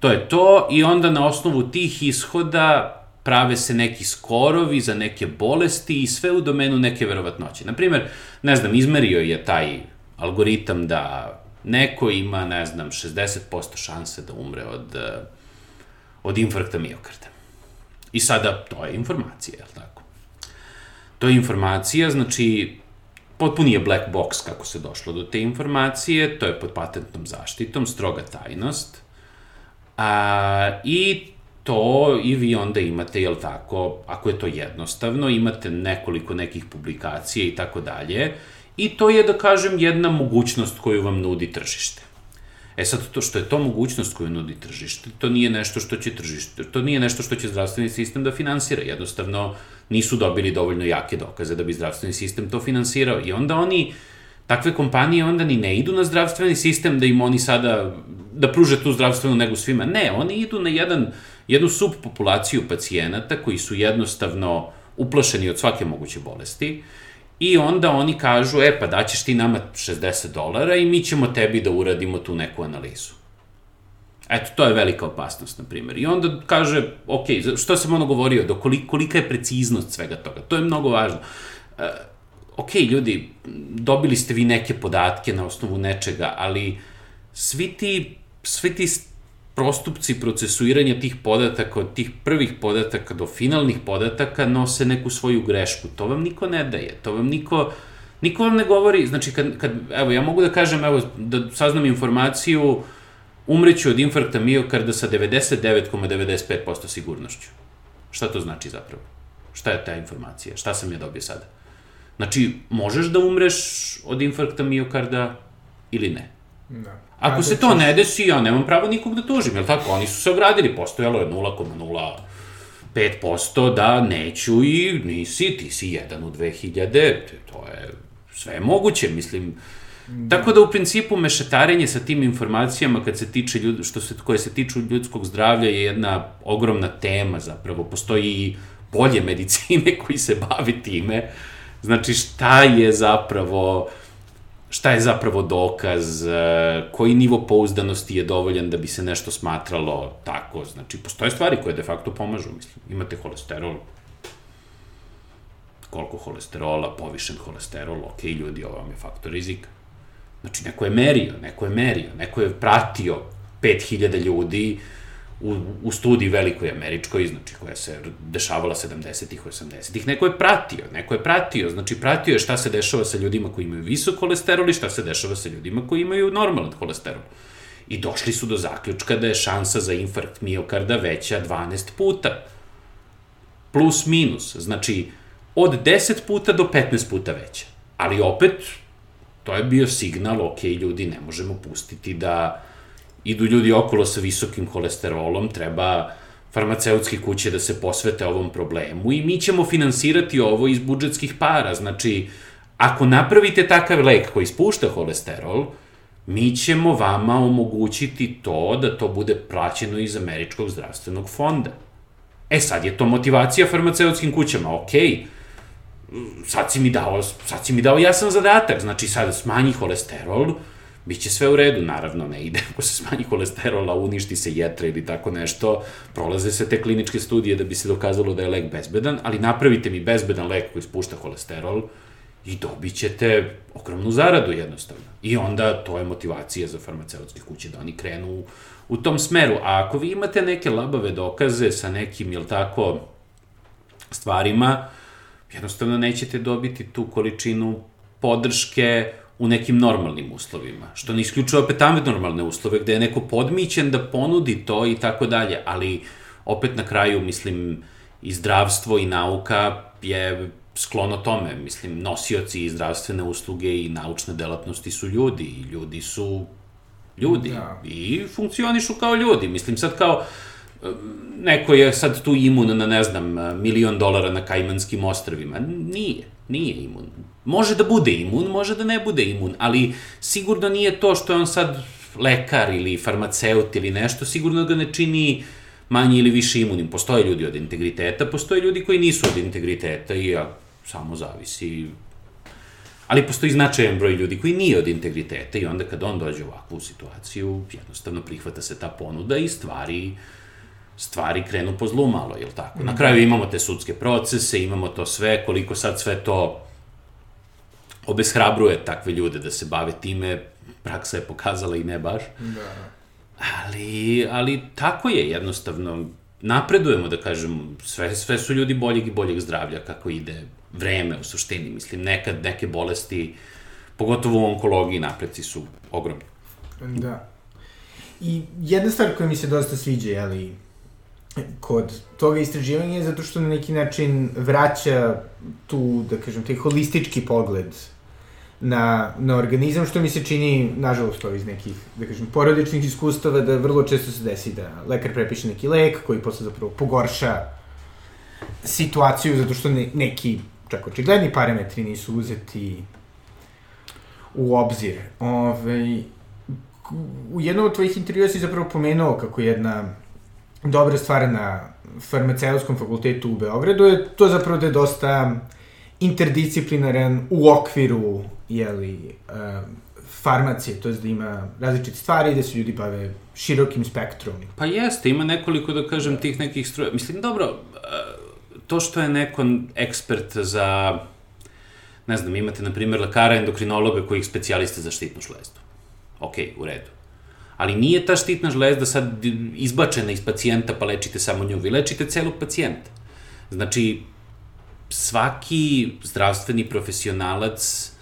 to je to i onda na osnovu tih ishoda prave se neki skorovi za neke bolesti i sve u domenu neke verovatnoće. Naprimer, ne znam, izmerio je taj algoritam da neko ima, ne znam, 60% šanse da umre od, od infarkta miokarda. I sada, to je informacija, je li tako? To je informacija, znači, potpuni je black box kako se došlo do te informacije, to je pod patentnom zaštitom, stroga tajnost. A, I to i vi onda imate, jel tako, ako je to jednostavno, imate nekoliko nekih publikacija i tako dalje, i to je, da kažem, jedna mogućnost koju vam nudi tržište. E sad, to što je to mogućnost koju nudi tržište, to nije nešto što će tržište, to nije nešto što će zdravstveni sistem da finansira. Jednostavno, nisu dobili dovoljno jake dokaze da bi zdravstveni sistem to finansirao. I onda oni, takve kompanije onda ni ne idu na zdravstveni sistem da im oni sada, da pruže tu zdravstvenu negu svima. Ne, oni idu na jedan jednu subpopulaciju pacijenata koji su jednostavno uplašeni od svake moguće bolesti i onda oni kažu, e pa daćeš ti nama 60 dolara i mi ćemo tebi da uradimo tu neku analizu. Eto, to je velika opasnost, na primjer. I onda kaže, ok, što sam ono govorio, do koliko, kolika je preciznost svega toga, to je mnogo važno. E, ok, ljudi, dobili ste vi neke podatke na osnovu nečega, ali svi ti, svi ti prostupci procesuiranja tih podataka, od tih prvih podataka do finalnih podataka, nose neku svoju grešku. To vam niko ne daje, to vam niko, niko vam ne govori, znači kad, kad evo, ja mogu da kažem, evo, da saznam informaciju, umreću od infarkta miokarda sa 99,95% sigurnošću. Šta to znači zapravo? Šta je ta informacija? Šta sam ja dobio sada? Znači, možeš da umreš od infarkta miokarda ili ne? Da. Ako se to ne desi, ja nemam pravo nikog da tužim, jel tako? Oni su se ogradili, postojalo je 0,0 5% da neću i nisi, ti si jedan u 2000, to je sve moguće, mislim, Tako da u principu mešetarenje sa tim informacijama kad se tiče ljud, što se, koje se tiču ljudskog zdravlja je jedna ogromna tema zapravo. Postoji i bolje [laughs] medicine koji se bavi time. Znači šta je zapravo šta je zapravo dokaz, e, koji nivo pouzdanosti je dovoljan da bi se nešto smatralo tako. Znači, postoje stvari koje de facto pomažu, mislim. Imate holesterol, koliko holesterola, povišen holesterol, ok, ljudi, ovo vam je faktor rizika. Znači, neko je merio, neko je merio, neko je pratio 5000 ljudi u, u studiji velikoj američkoj, znači koja se dešavala 70-ih, 80-ih, neko je pratio, neko je pratio, znači pratio je šta se dešava sa ljudima koji imaju visok holesterol i šta se dešava sa ljudima koji imaju normalan holesterol. I došli su do zaključka da je šansa za infarkt miokarda veća 12 puta. Plus minus, znači od 10 puta do 15 puta veća. Ali opet, to je bio signal, ok, ljudi, ne možemo pustiti da idu ljudi okolo sa visokim holesterolom, treba farmaceutske kuće da se posvete ovom problemu i mi ćemo finansirati ovo iz budžetskih para. Znači, ako napravite takav lek koji spušta holesterol, mi ćemo vama omogućiti to da to bude plaćeno iz Američkog zdravstvenog fonda. E sad je to motivacija farmaceutskim kućama, okej, okay sad si mi dao, sad si mi dao jasan zadatak, znači sad smanji holesterol, bit će sve u redu, naravno ne ide, [laughs] ako se smanji holesterol, a uništi se jetra ili tako nešto, prolaze se te kliničke studije da bi se dokazalo da je lek bezbedan, ali napravite mi bezbedan lek koji spušta holesterol i dobit ćete ogromnu zaradu jednostavno. I onda to je motivacija za farmaceutske kuće da oni krenu u, u tom smeru. A ako vi imate neke labave dokaze sa nekim, jel tako, stvarima, jednostavno nećete dobiti tu količinu podrške u nekim normalnim uslovima, što ne isključuje opet normalne uslove, gde je neko podmićen da ponudi to i tako dalje, ali opet na kraju, mislim, i zdravstvo i nauka je sklono tome, mislim, nosioci i zdravstvene usluge i naučne delatnosti su ljudi i ljudi su ljudi da. i funkcionišu kao ljudi. Mislim, sad kao, neko je sad tu imun na, ne znam, milion dolara na Kajmanskim ostravima. Nije, nije imun. Može da bude imun, može da ne bude imun, ali sigurno nije to što je on sad lekar ili farmaceut ili nešto, sigurno ga ne čini manje ili više imunim. Postoje ljudi od integriteta, postoje ljudi koji nisu od integriteta i ja, samo zavisi ali postoji značajan broj ljudi koji nije od integriteta i onda kad on dođe u ovakvu situaciju, jednostavno prihvata se ta ponuda i stvari uh, stvari krenu po zlu malo, jel tako? Na kraju imamo te sudske procese, imamo to sve, koliko sad sve to obeshrabruje takve ljude da se bave time, praksa je pokazala i ne baš. Da. Ali, ali tako je jednostavno, napredujemo, da kažem, sve, sve su ljudi boljeg i boljeg zdravlja kako ide vreme u suštini, mislim, nekad neke bolesti, pogotovo u onkologiji, napreci su ogromni. Da. I jedna stvar koja mi se dosta sviđa, ali kod toga istraživanja je zato što na neki način vraća tu, da kažem, taj holistički pogled na, na organizam, što mi se čini, nažalost, to iz nekih, da kažem, porodičnih iskustava, da vrlo često se desi da lekar prepiše neki lek koji posle zapravo pogorša situaciju zato što ne, neki čak očigledni parametri nisu uzeti u obzir. Ove, u jednom od tvojih intervjua si zapravo pomenuo kako jedna dobra stvar na farmaceutskom fakultetu u Beogradu je to zapravo da je dosta interdisciplinaran u okviru jeli, uh, farmacije, to je da ima različite stvari, da se ljudi bave širokim spektrom. Pa jeste, ima nekoliko, da kažem, tih nekih stroja. Mislim, dobro, e, to što je neko ekspert za, ne znam, imate, na primjer, lekara endokrinologa koji je specijalista za štitnu šlezdu. Ok, u redu ali nije ta štitna žlezda sad izbačena iz pacijenta pa lečite samo nju, vi lečite celog pacijenta. Znači, svaki zdravstveni profesionalac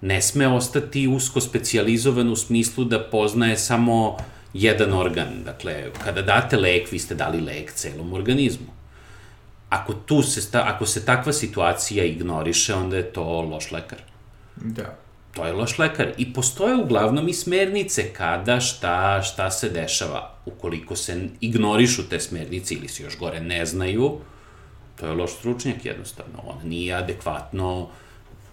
ne sme ostati usko specializovan u smislu da poznaje samo jedan organ. Dakle, kada date lek, vi ste dali lek celom organizmu. Ako, tu se, ako se takva situacija ignoriše, onda je to loš lekar. Da. To je loš lekar. I postoje uglavnom i smernice kada, šta, šta se dešava. Ukoliko se ignorišu te smernice ili se još gore ne znaju, to je loš stručnjak jednostavno. On nije adekvatno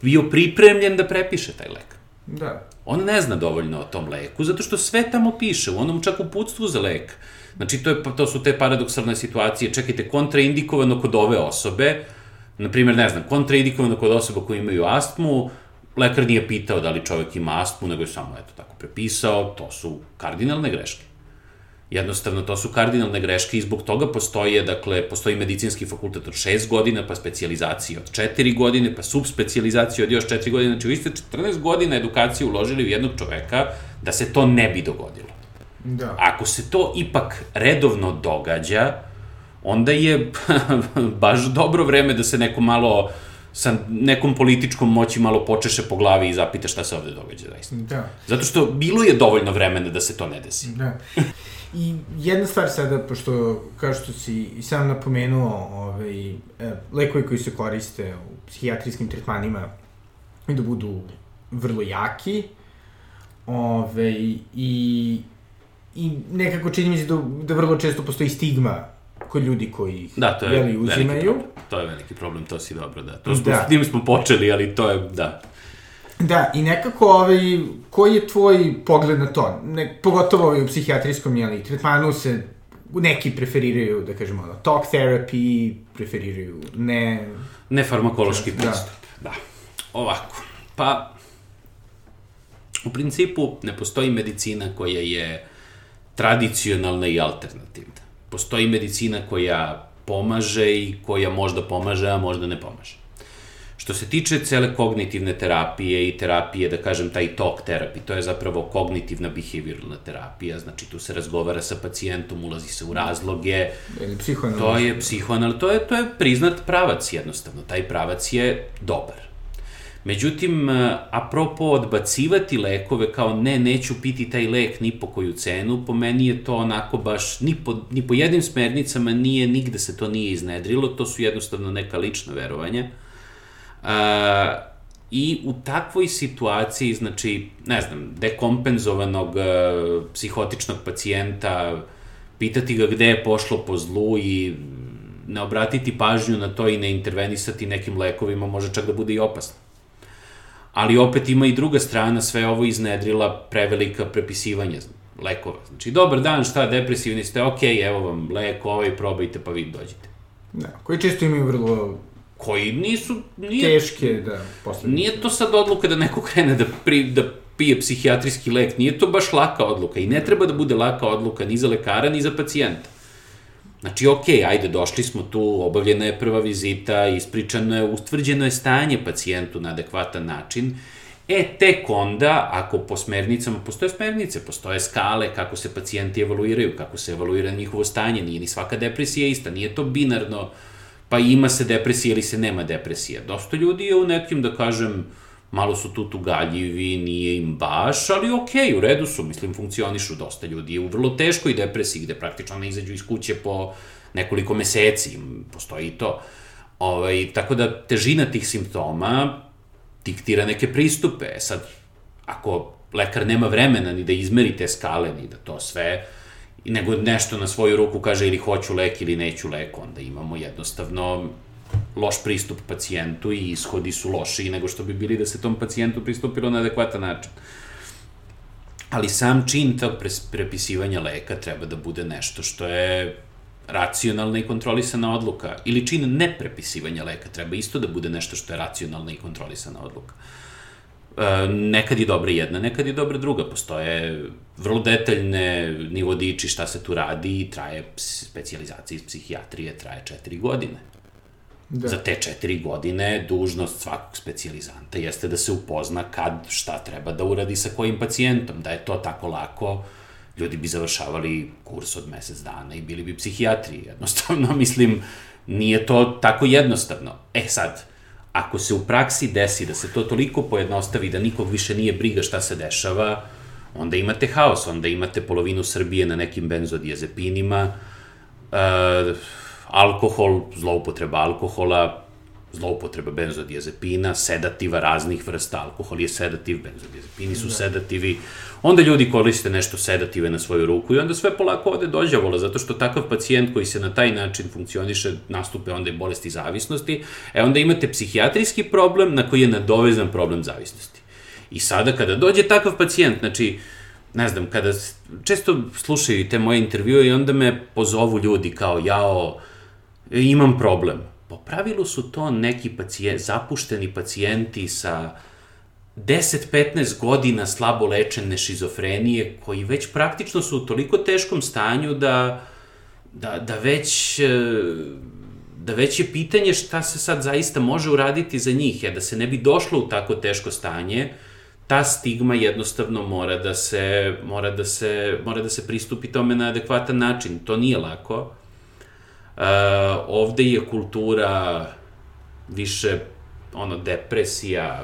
bio pripremljen da prepiše taj lek. Da. On ne zna dovoljno o tom leku, zato što sve tamo piše, u onom čak uputstvu za lek. Znači, to, je, to su te paradoksalne situacije. Čekajte, kontraindikovano kod ove osobe, na primjer, ne znam, kontraindikovano kod osoba koji imaju astmu, lekar nije pitao da li čovek ima astmu, nego je samo, eto, tako prepisao, to su kardinalne greške. Jednostavno, to su kardinalne greške i zbog toga postoje, dakle, postoji medicinski fakultet od 6 godina, pa specializacija od 4 godine, pa subspecializacija od još 4 godine. Znači, vi ste 14 godina edukacije uložili u jednog čoveka da se to ne bi dogodilo. Da. Ako se to ipak redovno događa, onda je [laughs] baš dobro vreme da se neko malo sa nekom političkom moći malo počeše po glavi i zapita šta se ovde događa zaista. Da. Zato što bilo je dovoljno vremena da se to ne desi. Da. I jedna stvar sada, pošto, kao što si i sam napomenuo, ovaj, e, lekovi koji se koriste u psihijatrijskim tretmanima i da budu vrlo jaki, ovaj, i, i nekako čini mi se da, da vrlo često postoji stigma kod ljudi koji ih Da, to je jeli, uzimaju. To je veliki problem, to si dobro, da. To smo, Da. S tim smo počeli, ali to je, da. Da, i nekako, ovaj, koji je tvoj pogled na to? Ne, pogotovo ovaj, u psihijatrijskom jeli, tretmanu se neki preferiraju, da kažemo, ono, talk therapy, preferiraju ne... Nefarmakološki Da. pristup. Da. Ovako. Pa, u principu ne postoji medicina koja je tradicionalna i alternativna. Postoji medicina koja pomaže i koja možda pomaže, a možda ne pomaže. Što se tiče cele kognitivne terapije i terapije, da kažem, taj talk therapy, to je zapravo kognitivna behavioralna terapija, znači tu se razgovara sa pacijentom, ulazi se u razloge, Ili psihoanaliza. To je psihoanal, to je, to je priznat pravac jednostavno, taj pravac je dobar. Međutim, eh, apropo odbacivati lekove kao ne, neću piti taj lek ni po koju cenu, po meni je to onako baš, ni po, ni po jednim smernicama nije, nigde se to nije iznedrilo, to su jednostavno neka lična verovanja. A, I u takvoj situaciji, znači, ne znam, dekompenzovanog e, psihotičnog pacijenta, pitati ga gde je pošlo po zlu i ne obratiti pažnju na to i ne intervenisati nekim lekovima može čak da bude i opasno. Ali opet ima i druga strana, sve ovo iznedrila prevelika prepisivanja lekova. Znači, dobar dan, šta, depresivni ste, ok, evo vam lek, ovaj, probajte pa vi dođite. Da, koji često imaju vrlo Koji nisu, nije teške, da, posledice. Nije to sad odluka da neko krene da, pri, da pije psihijatrijski lek, nije to baš laka odluka i ne treba da bude laka odluka ni za lekara, ni za pacijenta. Znači, ok, ajde, došli smo tu, obavljena je prva vizita, ispričano je, ustvrđeno je stanje pacijentu na adekvatan način, E, tek onda, ako po smernicama, postoje smernice, postoje skale kako se pacijenti evaluiraju, kako se evaluira njihovo stanje, nije ni svaka depresija ista, nije to binarno, pa ima se depresija ili se nema depresija. Dosta ljudi je u nekim, da kažem, malo su tu tugaljivi, nije im baš, ali okej, okay, u redu su, mislim, funkcionišu dosta ljudi. U vrlo teškoj depresiji, gde praktično ne izađu iz kuće po nekoliko meseci, postoji i to. Ovaj, tako da težina tih simptoma diktira neke pristupe. Sad, ako lekar nema vremena ni da izmeri te skale, ni da to sve, nego nešto na svoju ruku kaže ili hoću lek ili neću lek, onda imamo jednostavno loš pristup pacijentu i ishodi su lošiji nego što bi bili da se tom pacijentu pristupilo na adekvatan način. Ali sam čin tog prepisivanja leka treba da bude nešto što je racionalna i kontrolisana odluka. Ili čin neprepisivanja leka treba isto da bude nešto što je racionalna i kontrolisana odluka. E, nekad je dobra jedna, nekad je dobra druga. Postoje vrlo detaljne nivodiči šta se tu radi i traje specijalizacija iz psihijatrije, traje četiri godine. Da. Za te četiri godine dužnost svakog specijalizanta jeste da se upozna kad, šta treba da uradi sa kojim pacijentom. Da je to tako lako, ljudi bi završavali kurs od mesec dana i bili bi psihijatri. Jednostavno, [laughs] mislim, nije to tako jednostavno. E sad, ako se u praksi desi da se to toliko pojednostavi da nikog više nije briga šta se dešava, onda imate haos, onda imate polovinu Srbije na nekim benzodiazepinima, e, alkohol, zloupotreba alkohola, zloupotreba benzodiazepina, sedativa raznih vrsta, alkohol je sedativ, benzodiazepini su da. sedativi, onda ljudi koriste nešto sedative na svoju ruku i onda sve polako ode dođavola, zato što takav pacijent koji se na taj način funkcioniše, nastupe onda i bolesti zavisnosti, e onda imate psihijatrijski problem na koji je nadovezan problem zavisnosti. I sada kada dođe takav pacijent, znači, ne znam, kada često slušaju te moje intervjue i onda me pozovu ljudi kao, jao, imam problem Po pravilu su to neki pacijent, zapušteni pacijenti sa 10-15 godina slabo lečene šizofrenije, koji već praktično su u toliko teškom stanju da, da, da već da već je pitanje šta se sad zaista može uraditi za njih, jer da se ne bi došlo u tako teško stanje, ta stigma jednostavno mora da se, mora da se, mora da se pristupi tome na adekvatan način. To nije lako. Uh, ovde je kultura više ono depresija,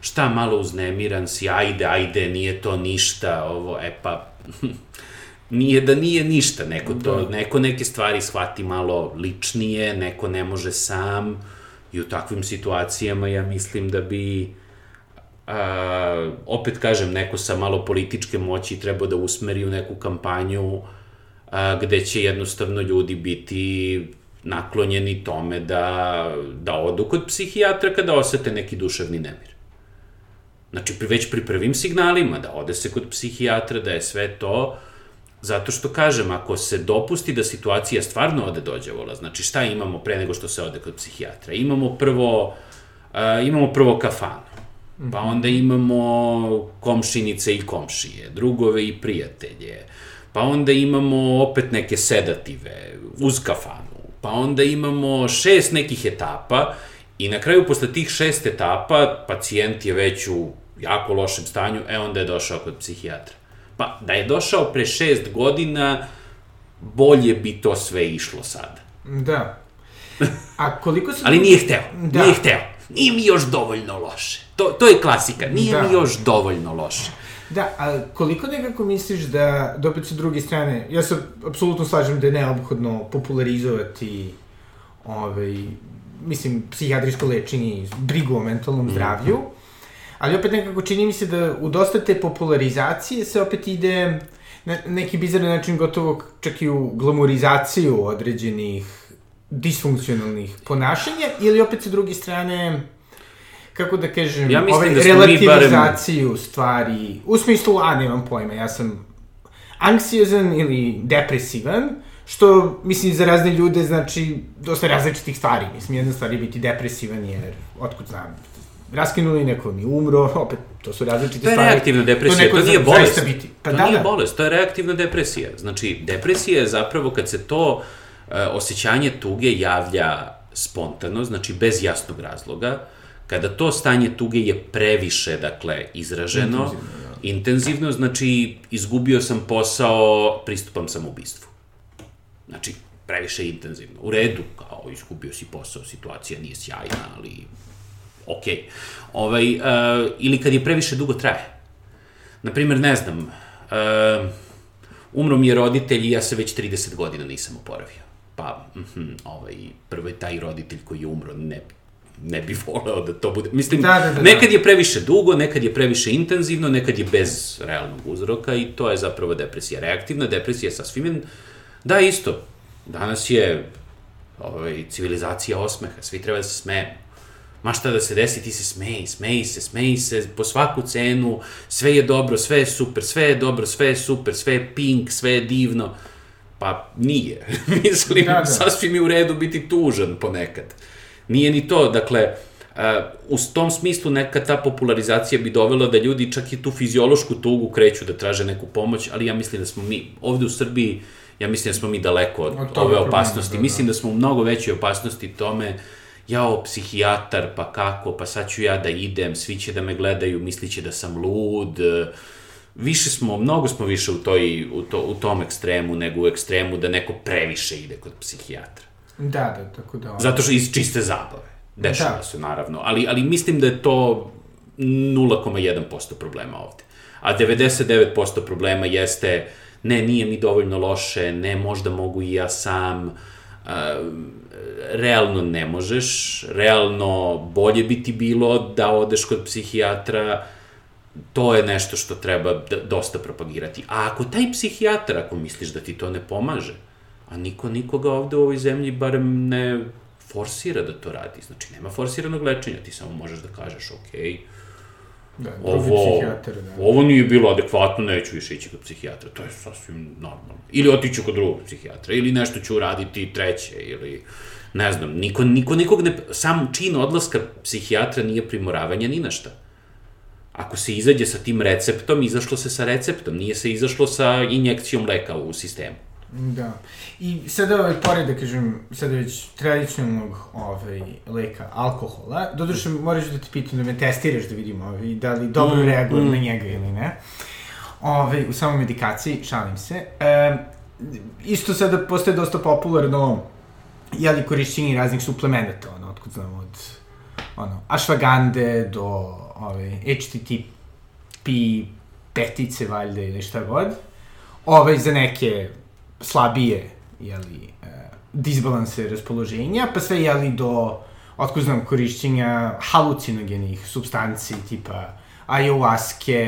šta malo uznemiran si, ajde, ajde, nije to ništa, ovo, e pa, [laughs] nije da nije ništa, neko, to, da. neko neke stvari shvati malo ličnije, neko ne može sam i u takvim situacijama ja mislim da bi a, opet kažem, neko sa malo političke moći treba da usmeri u neku kampanju a, gde će jednostavno ljudi biti naklonjeni tome da, da odu kod psihijatra kada osete neki duševni nemir. Znači, pri, već pri prvim signalima da ode se kod psihijatra, da je sve to, zato što kažem, ako se dopusti da situacija stvarno ode dođavola, znači šta imamo pre nego što se ode kod psihijatra? Imamo prvo, uh, imamo prvo kafanu, pa onda imamo komšinice i komšije, drugove i prijatelje, pa onda imamo opet neke sedative uz kafanu, pa onda imamo šest nekih etapa i na kraju posle tih šest etapa pacijent je već u jako lošem stanju, e onda je došao kod psihijatra. Pa da je došao pre šest godina, bolje bi to sve išlo sad. Da. A koliko se... Ali nije hteo, da. nije hteo. Nije mi još dovoljno loše. To, to je klasika, nije da. mi još dovoljno loše. Da, a koliko nekako misliš da, da opet sa druge strane, ja se apsolutno slažem da je neophodno popularizovati ovaj, mislim, psihijatrijsko lečenje i brigu o mentalnom mm. zdravlju, ali opet nekako čini mi se da u dosta te popularizacije se opet ide na neki bizarni način gotovo čak i u glamorizaciju određenih disfunkcionalnih ponašanja ili opet sa druge strane kako da kažem, ja ovaj, da relativizaciju barem... stvari, u smislu, a nemam pojma, ja sam anksiozan ili depresivan, što, mislim, za razne ljude znači dosta različitih stvari. Mislim, jedna stvar je biti depresivan, jer, otkud znam, raskinuli neko mi umro, opet, to su različite stvari. To je reaktivna depresija, to, to nije bolest. Biti. Pa to da, nije da. bolest, to je reaktivna depresija. Znači, depresija je zapravo kad se to uh, osjećanje tuge javlja spontano, znači bez jasnog razloga, uh, Kada to stanje tuge je previše, dakle, izraženo, intenzivno, ja. intenzivno znači izgubio sam posao, pristupam sam ubistvu. Znači, previše intenzivno. U redu, kao izgubio si posao, situacija nije sjajna, ali. Okay. Ovaj, uh, ili kad je previše dugo traje. Naprimer, ne znam, uh, umro mi je roditelj i ja se već 30 godina nisam oporavio. Pa, mm -hmm, ovaj, prvo je taj roditelj koji je umro, ne ne bi [laughs] voleo da to bude. Mislim, da, da, da, da. nekad je previše dugo, nekad je previše intenzivno, nekad je bez realnog uzroka i to je zapravo depresija. Reaktivna depresija sa svim... Da, isto. Danas je ovaj, civilizacija osmeha, svi treba da se smejemo. Ma šta da se desi, ti se smeji, smeji se, smeji se po svaku cenu, sve je dobro, sve je super, sve je dobro, sve je super, sve je pink, sve je divno. Pa nije. [laughs] Mislim, da, da. sasvim je u redu biti tužan ponekad. Nije ni to, dakle, u tom smislu neka ta popularizacija bi dovela da ljudi čak i tu fiziološku tugu kreću da traže neku pomoć, ali ja mislim da smo mi ovde u Srbiji, ja mislim da smo mi daleko od, od ove opasnosti. Da, da. Mislim da smo u mnogo većoj opasnosti tome, jao, psihijatar, pa kako, pa sad ću ja da idem, svi će da me gledaju, misliće da sam lud, više smo, mnogo smo više u, toj, u, to, u tom ekstremu nego u ekstremu da neko previše ide kod psihijatra. Da, da, tako da... Zato što iz čiste zabave. Dešava da. se, naravno. Ali, ali mislim da je to 0,1% problema ovde. A 99% problema jeste ne, nije mi dovoljno loše, ne, možda mogu i ja sam, a, realno ne možeš, realno bolje bi ti bilo da odeš kod psihijatra, to je nešto što treba da, dosta propagirati. A ako taj psihijatar, ako misliš da ti to ne pomaže, a niko nikoga ovde u ovoj zemlji barem ne forsira da to radi. Znači, nema forsiranog lečenja, ti samo možeš da kažeš, okej, okay, Da, ovo, da. ovo nije bilo adekvatno, neću više ići kod psihijatra, to je sasvim normalno. Ili otiću kod drugog psihijatra, ili nešto ću uraditi treće, ili ne znam, niko, niko nikog ne, sam čin odlaska psihijatra nije primoravanje ni na šta. Ako se izađe sa tim receptom, izašlo se sa receptom, nije se izašlo sa injekcijom leka u sistemu. Da. I sada, ovaj, pored, da kažem, sada već tradicionalnog ovaj, leka, alkohola, doduše, moraš da te pitam da me testiraš da vidim ovaj, da li dobro Mm, reagujem mm. na njega ili ne. Ovaj, u samoj medikaciji, šalim se. E, isto sada postaje dosta popularno jeli korišćenje raznih suplemenata, ono, otkud znamo, od ono, ašvagande do ovaj, HTTP petice, valjda, ili šta god. Ovaj, za neke slabije, jeli, e, disbalanse raspoloženja, pa sve, jeli, do, otko znam, korišćenja halucinogenih substanci, tipa ayahuaske,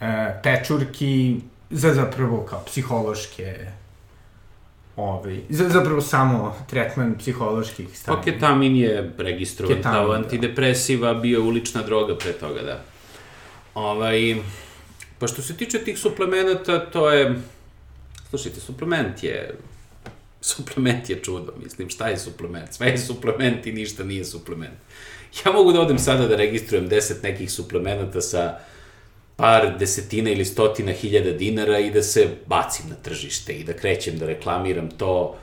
e, pečurki, za zapravo kao psihološke, ovaj, za, zapravo samo tretman psiholoških Pa stanja. ketamin je registrovan Ketamin, kao da. antidepresiva, bio je ulična droga pre toga, da. Ovaj, pa što se tiče tih suplemenata, to je... Slušajte, suplement je... Suplement je čudo, mislim, šta je suplement? Sve je suplement i ništa nije suplement. Ja mogu da odem sada da registrujem 10 nekih suplemenata sa par desetina ili stotina hiljada dinara i da se bacim na tržište i da krećem da reklamiram to.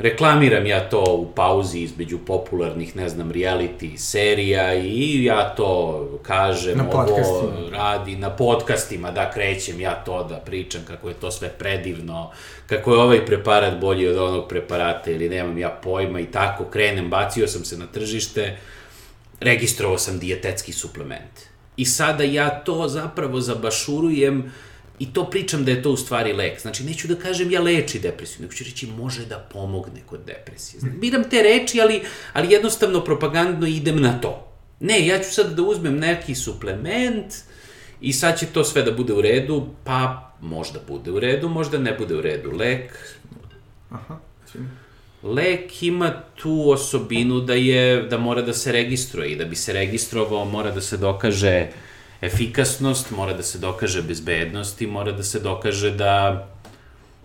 Reklamiram ja to u pauzi između popularnih, ne znam, reality serija i ja to kažem, Na ovo podcastima. radi na podcastima, da krećem ja to da pričam kako je to sve predivno, kako je ovaj preparat bolji od onog preparata ili nemam ja pojma i tako krenem, bacio sam se na tržište, registrovao sam dijetetski suplement. I sada ja to zapravo zabašurujem i to pričam da je to u stvari lek. Znači, neću da kažem ja leči depresiju, nego ću reći može da pomogne kod depresije. Znači, biram te reči, ali, ali jednostavno propagandno idem na to. Ne, ja ću sad da uzmem neki suplement i sad će to sve da bude u redu, pa možda bude u redu, možda ne bude u redu. Lek, Aha. Lek ima tu osobinu da je da mora da se registruje i da bi se registrovao mora da se dokaže efikasnost, mora da se dokaže bezbednost i mora da se dokaže da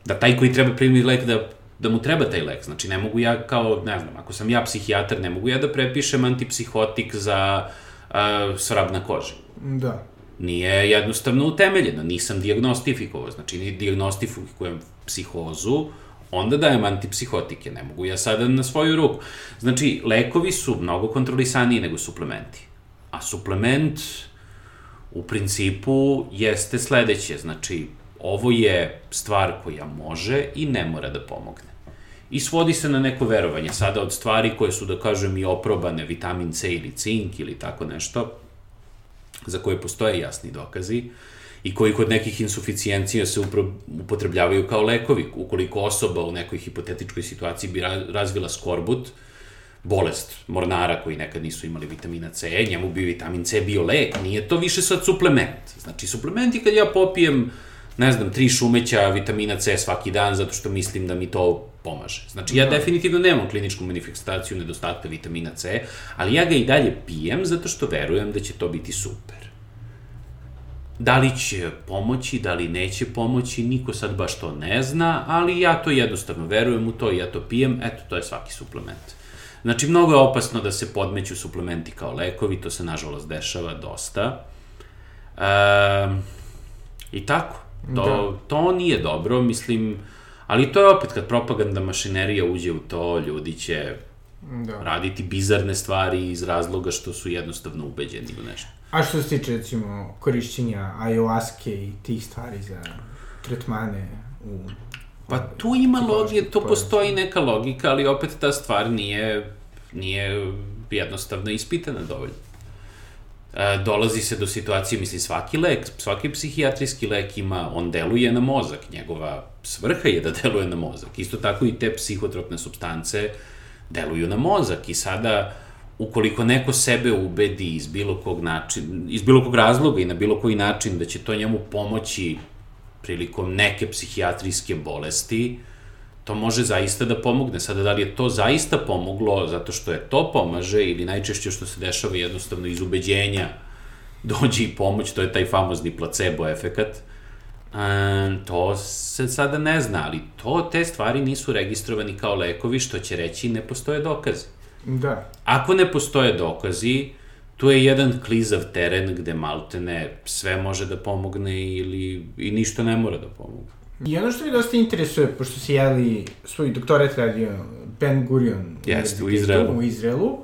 da taj koji treba primiti lek da da mu treba taj lek. Znači ne mogu ja kao, ne znam, ako sam ja psihijatar, ne mogu ja da prepišem antipsihotik za uh, svrab na koži Da. nije jednostavno utemeljeno, nisam diagnostifikovao, znači ni diagnostifikujem psihozu, onda dajem antipsihotike, ne mogu ja sada na svoju ruku. Znači, lekovi su mnogo kontrolisaniji nego suplementi. A suplement u principu jeste sledeće, znači, ovo je stvar koja može i ne mora da pomogne. I svodi se na neko verovanje. Sada od stvari koje su, da kažem, i oprobane, vitamin C ili cink ili tako nešto, za koje postoje jasni dokazi i koji kod nekih insuficijencija se upotrebljavaju kao lekovi. Ukoliko osoba u nekoj hipotetičkoj situaciji bi ra- razvila skorbut, bolest mornara koji nekad nisu imali vitamina C, njemu bi vitamin C bio lek, nije to više sad suplement. Znači, suplementi kad ja popijem, ne znam, tri šumeća vitamina C svaki dan zato što mislim da mi to pomaže. Znači, ja definitivno nemam kliničku manifestaciju nedostatka vitamina C, ali ja ga i dalje pijem zato što verujem da će to biti super. Da li će pomoći, da li neće pomoći, niko sad baš to ne zna, ali ja to jednostavno verujem u to i ja to pijem, eto, to je svaki suplement. Znači, mnogo je opasno da se podmeću suplementi kao lekovi, to se nažalost dešava dosta. E, I tako, to, da. to nije dobro, mislim, ali to je opet kad propaganda mašinerija uđe u to, ljudi će Da. raditi bizarne stvari iz razloga što su jednostavno ubeđeni u nešto. A što se tiče, recimo, korišćenja ayahuaske i tih stvari za tretmane u... Pa tu ima to poremećaj. postoji neka logika, ali opet ta stvar nije, nije jednostavno ispitana dovoljno. E, dolazi se do situacije, mislim, svaki lek, svaki psihijatrijski lek ima, on deluje na mozak, njegova svrha je da deluje na mozak. Isto tako i te psihotropne substance deluju na mozak i sada ukoliko neko sebe ubedi iz bilo kog način, iz bilo kog razloga i na bilo koji način da će to njemu pomoći prilikom neke psihijatrijske bolesti, to može zaista da pomogne. Sada, da li je to zaista pomoglo zato što je to pomaže ili najčešće što se dešava jednostavno iz ubeđenja dođe i pomoć, to je taj famozni placebo efekat, e, to se sada ne zna, ali to, te stvari nisu registrovani kao lekovi, što će reći ne postoje dokazi. Da. Ako ne postoje dokazi, tu je jedan klizav teren gde maltene sve može da pomogne ili i ništa ne mora da pomogne. I ono što mi dosta interesuje, pošto si jeli svoj doktorat radio Ben Gurion Jeste, u Izraelu. u Izraelu,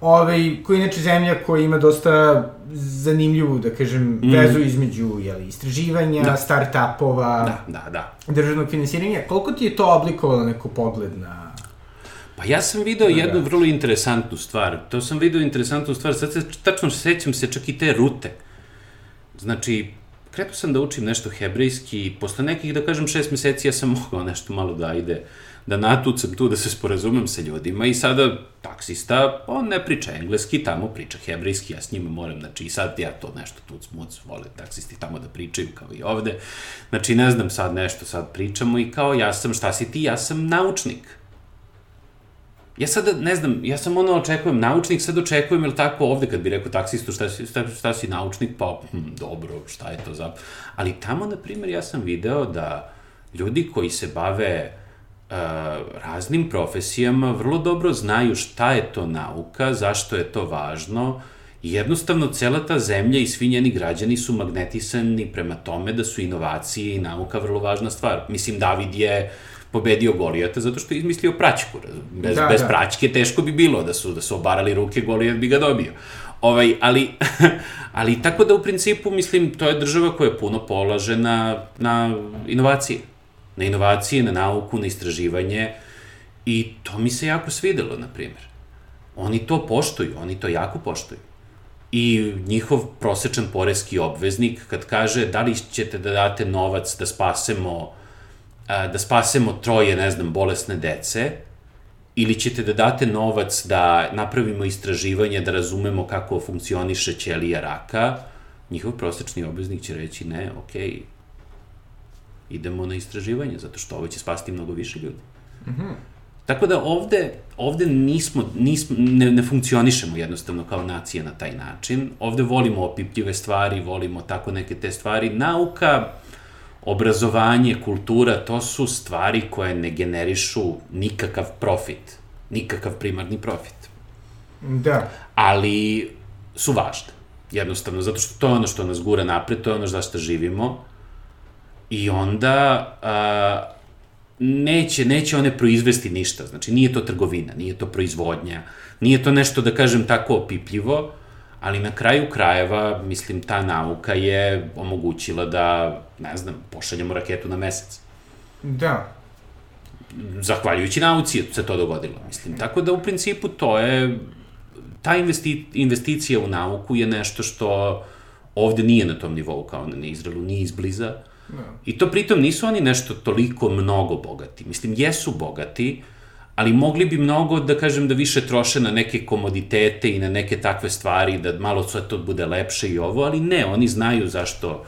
ovaj, koji je inače zemlja koja ima dosta zanimljivu, da kažem, mm. vezu između jeli, istraživanja, da. start-upova, Da, da, da. državnog finansiranja. Koliko ti je to oblikovalo neko pogled na... Pa ja sam video Da, jednu da. vrlo interesantnu stvar. To sam video interesantnu stvar, sad se, tačno sećam se čak i te rute. Znači, krenuo sam da učim nešto hebrejski i posle nekih, da kažem, šest meseci ja sam [laughs] mogao nešto malo da ide, da natucam tu, da se sporazumem sa ljudima i sada taksista, on ne priča engleski, tamo priča hebrejski, ja s njima moram, znači i sad ja to nešto tuc muc, vole taksisti tamo da pričaju kao i ovde, znači ne znam sad nešto, sad pričamo i kao ja sam, šta si ti, ja sam naučnik. Ja sada, ne znam, ja sam ono očekujem, naučnik sad očekujem, ili tako ovde kad bi rekao taksistu šta si, šta, šta si naučnik, pa hm, dobro, šta je to za... Ali tamo, na primjer, ja sam video da ljudi koji se bave uh, raznim profesijama vrlo dobro znaju šta je to nauka, zašto je to važno, i jednostavno cela ta zemlja i svi njeni građani su magnetisani prema tome da su inovacije i nauka vrlo važna stvar. Mislim, David je pobedio Golijata zato što je izmislio praćku. Bez, Da, bez da. praćke teško bi bilo da su, da su obarali ruke, Golijat bi ga dobio. Ovaj, ali, [laughs] ali tako da u principu, mislim, to je država koja puno polaže na, na inovacije. Na inovacije, na nauku, na istraživanje i to mi se jako svidelo, na primjer. Oni to poštuju, oni to jako poštuju. I njihov prosečan poreski obveznik kad kaže da li ćete da date novac da spasemo a, da spasemo troje, ne znam, bolesne dece, ili ćete da date novac da napravimo istraživanje, da razumemo kako funkcioniše ćelija raka, njihov prosečni obveznik će reći ne, okej, idemo na istraživanje, zato što ovo će spasti mnogo više ljudi. Mm -hmm. Tako da ovde, ovde nismo, nismo, ne, ne funkcionišemo jednostavno kao nacija na taj način. Ovde volimo opipljive stvari, volimo tako neke te stvari. Nauka, obrazovanje, kultura, to su stvari koje ne generišu nikakav profit, nikakav primarni profit. Da. Ali su važne, jednostavno, zato što to je ono što nas gura napred, to je ono za što živimo. I onda a, neće, neće one proizvesti ništa, znači nije to trgovina, nije to proizvodnja, nije to nešto, da kažem, tako opipljivo, ali na kraju krajeva, mislim, ta nauka je omogućila da, ne znam, pošaljemo raketu na mesec. Da. Zahvaljujući nauci se to dogodilo, mislim. Tako da, u principu, to je, ta investi, investicija u nauku je nešto što ovde nije na tom nivou kao na Izraelu, nije izbliza. Da. I to pritom nisu oni nešto toliko mnogo bogati. Mislim, jesu bogati, ali mogli bi mnogo, da kažem, da više troše na neke komoditete i na neke takve stvari, da malo sve to bude lepše i ovo, ali ne, oni znaju zašto,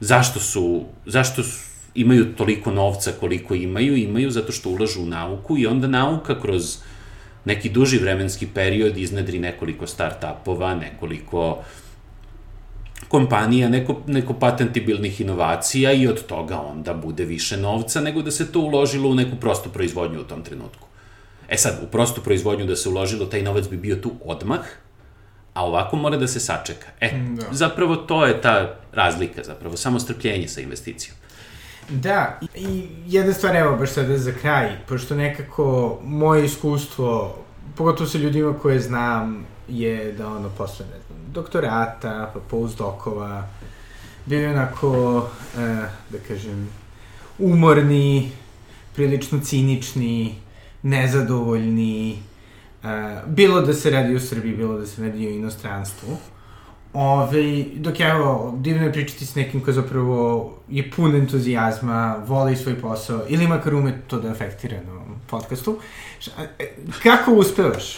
zašto su, zašto su, imaju toliko novca koliko imaju, imaju zato što ulažu u nauku i onda nauka kroz neki duži vremenski period iznedri nekoliko start-upova, nekoliko kompanija, neko, neko patentibilnih inovacija i od toga onda bude više novca nego da se to uložilo u neku prostu proizvodnju u tom trenutku. E sad, u prostu proizvodnju da se uložilo, taj novac bi bio tu odmah, a ovako mora da se sačeka. E, Da. zapravo to je ta razlika, zapravo, samo strpljenje sa investicijom. Da, i, jedna stvar, evo, baš sada za kraj, pošto nekako moje iskustvo, pogotovo sa ljudima koje znam, je da ono posle, ne znam, doktorata, pa postdokova, bili onako, e, da kažem, umorni, prilično cinični, nezadovoljni, e, bilo da se radi u Srbiji, bilo da se radi u inostranstvu. Ove, dok ja, evo, divno je pričati s nekim ko zapravo je pun entuzijazma, voli svoj posao, ili makar ume to da efektira na podcastu. E, kako uspevaš?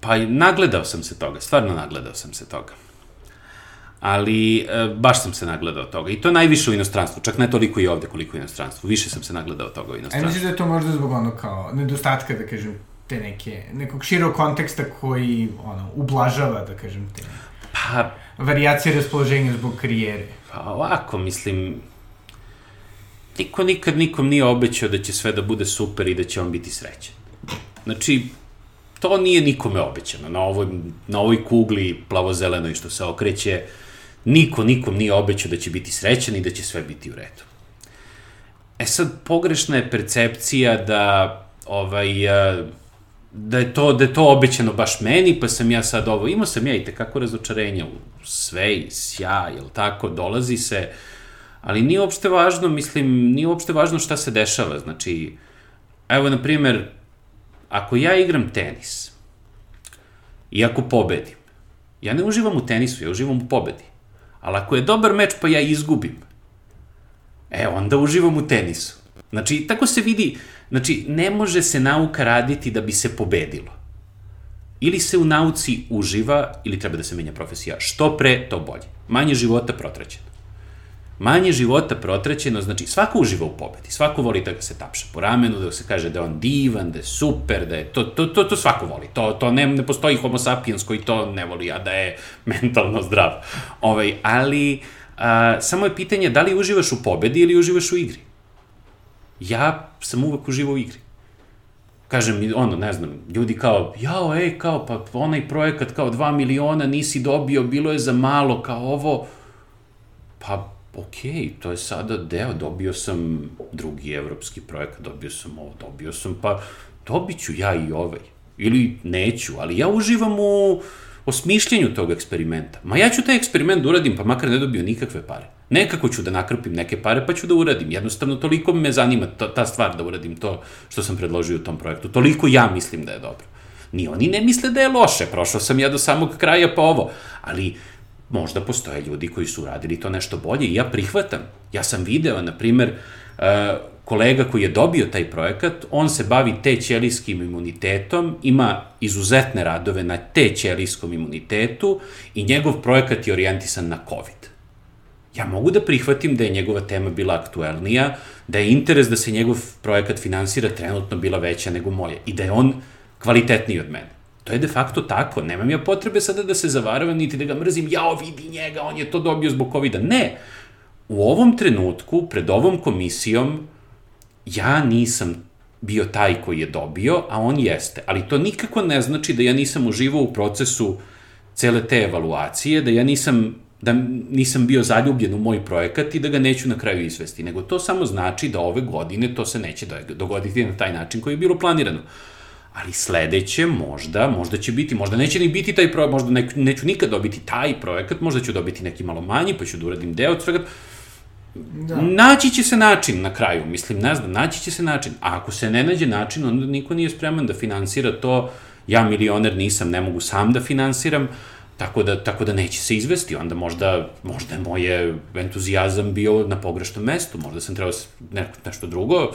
Pa nagledao sam se toga, stvarno nagledao sam se toga. Ali e, baš sam se nagledao toga. I to najviše u inostranstvu, čak ne toliko i ovde koliko u inostranstvu. Više sam se nagledao toga u inostranstvu. A misliš da je to možda zbog ono kao nedostatka, da kažem, te neke, nekog širog konteksta koji, ono, ublažava, da kažem, te Pa, varijacije raspoloženja zbog karijere? Pa ovako, mislim, niko nikad nikom nije obećao da će sve da bude super i da će on biti srećan. Znači, to nije nikome obećano. Na ovoj, na ovoj kugli plavo-zelenoj što se okreće, niko nikom nije obećao da će biti srećan i da će sve biti u redu. E sad, pogrešna je percepcija da ovaj, da je to, da je to obećano baš meni, pa sam ja sad ovo, imao sam ja i tekako razočarenja u sve i sja, jel tako, dolazi se, ali nije uopšte važno, mislim, nije uopšte važno šta se dešava, znači, evo, na primer, ako ja igram tenis i ako pobedim, ja ne uživam u tenisu, ja uživam u pobedi, ali ako je dobar meč pa ja izgubim, e, onda uživam u tenisu. Znači, tako se vidi, Znači, ne može se nauka raditi da bi se pobedilo. Ili se u nauci uživa, ili treba da se menja profesija. Što pre, to bolje. Manje života protraćeno. Manje života protraćeno, znači svako uživa u pobedi, svako voli da ga se tapša po ramenu, da se kaže da je on divan, da je super, da je to, to, to, to svako voli. To, to ne, ne postoji homo sapiens koji to ne voli, a da je [laughs] mentalno zdrav. Ovaj, ali a, samo je pitanje da li uživaš u pobedi ili uživaš u igri ja sam uvek uživao u igri. Kažem ono, ne znam, ljudi kao, jao, ej, kao, pa onaj projekat kao 2 miliona nisi dobio, bilo je za malo, kao ovo, pa, okay, to je sada deo, dobio sam drugi evropski projekat, dobio sam ovo, dobio sam, pa dobit ću ja i ovaj. Ili neću, ali ja uživam u osmišljenju tog eksperimenta. Ma ja ću taj eksperiment da uradim, pa makar ne dobio nikakve pare. Nekako ću da nakrpim neke pare, pa ću da uradim. Jednostavno, toliko me zanima ta, ta stvar da uradim to što sam predložio u tom projektu. Toliko ja mislim da je dobro. Ni oni ne misle da je loše, prošao sam ja do samog kraja pa ovo. Ali možda postoje ljudi koji su uradili to nešto bolje i ja prihvatam. Ja sam video, na primer, uh, kolega koji je dobio taj projekat, on se bavi te ćelijskim imunitetom, ima izuzetne radove na te ćelijskom imunitetu i njegov projekat je orijentisan na COVID ja mogu da prihvatim da je njegova tema bila aktuelnija, da je interes da se njegov projekat finansira trenutno bila veća nego moja i da je on kvalitetniji od mene. To je de facto tako, nemam ja potrebe sada da se zavaravam niti da ga mrzim, jao vidi njega, on je to dobio zbog COVID-a. Ne, u ovom trenutku, pred ovom komisijom, ja nisam bio taj koji je dobio, a on jeste. Ali to nikako ne znači da ja nisam uživao u procesu cele te evaluacije, da ja nisam da nisam bio zaljubljen u moj projekat i da ga neću na kraju izvesti, nego to samo znači da ove godine to se neće dogoditi na taj način koji je bilo planirano. Ali sledeće možda, možda će biti, možda neće ni biti taj projekat, možda ne, neću nikad dobiti taj projekat, možda ću dobiti neki malo manji, pa ću da uradim deo od svega. Da. Naći će se način na kraju, mislim, ne znam, naći će se način. A ako se ne nađe način, onda niko nije spreman da finansira to, ja milioner nisam, ne mogu sam da finansiram, Tako da, tako da neće se izvesti, onda možda, možda je moje entuzijazam bio na pogrešnom mestu, možda sam trebao ne, nešto drugo,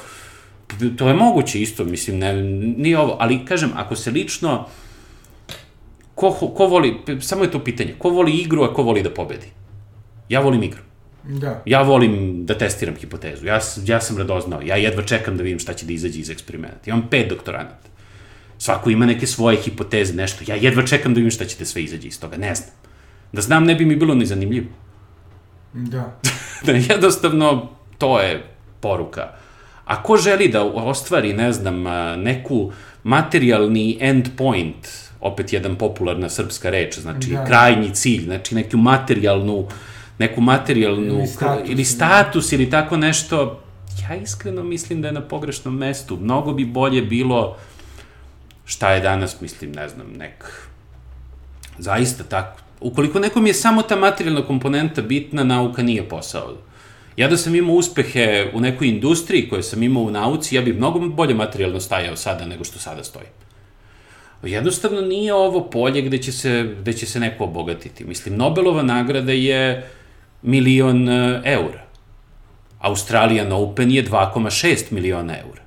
to je moguće isto, mislim, ne, nije ovo, ali kažem, ako se lično, ko, ko voli, samo je to pitanje, ko voli igru, a ko voli da pobedi? Ja volim igru. Da. Ja volim da testiram hipotezu, ja, ja sam radoznao, ja jedva čekam da vidim šta će da izađe iz eksperimenta. Imam pet doktoranata. Svako ima neke svoje hipoteze, nešto. Ja jedva čekam da vidim šta će da sve izađe iz toga, ne znam. Da znam, ne bi mi bilo ni zanimljivo. Da. [laughs] da jednostavno, to je poruka. A ko želi da ostvari, ne znam, neku materijalni end point, opet jedan popularna srpska reč, znači da. krajnji cilj, znači neku materijalnu, neku materijalnu, ili status, ili, status, ili tako nešto, ja iskreno mislim da je na pogrešnom mestu. Mnogo bi bolje bilo šta je danas, mislim, ne znam, nek... Zaista tako. Ukoliko nekom je samo ta materijalna komponenta bitna, nauka nije posao. Ja da sam imao uspehe u nekoj industriji koje sam imao u nauci, ja bih mnogo bolje materijalno stajao sada nego što sada stoji. Jednostavno nije ovo polje gde će se, gde će se neko obogatiti. Mislim, Nobelova nagrada je milion e, eura. Australian Open je 2,6 miliona eura.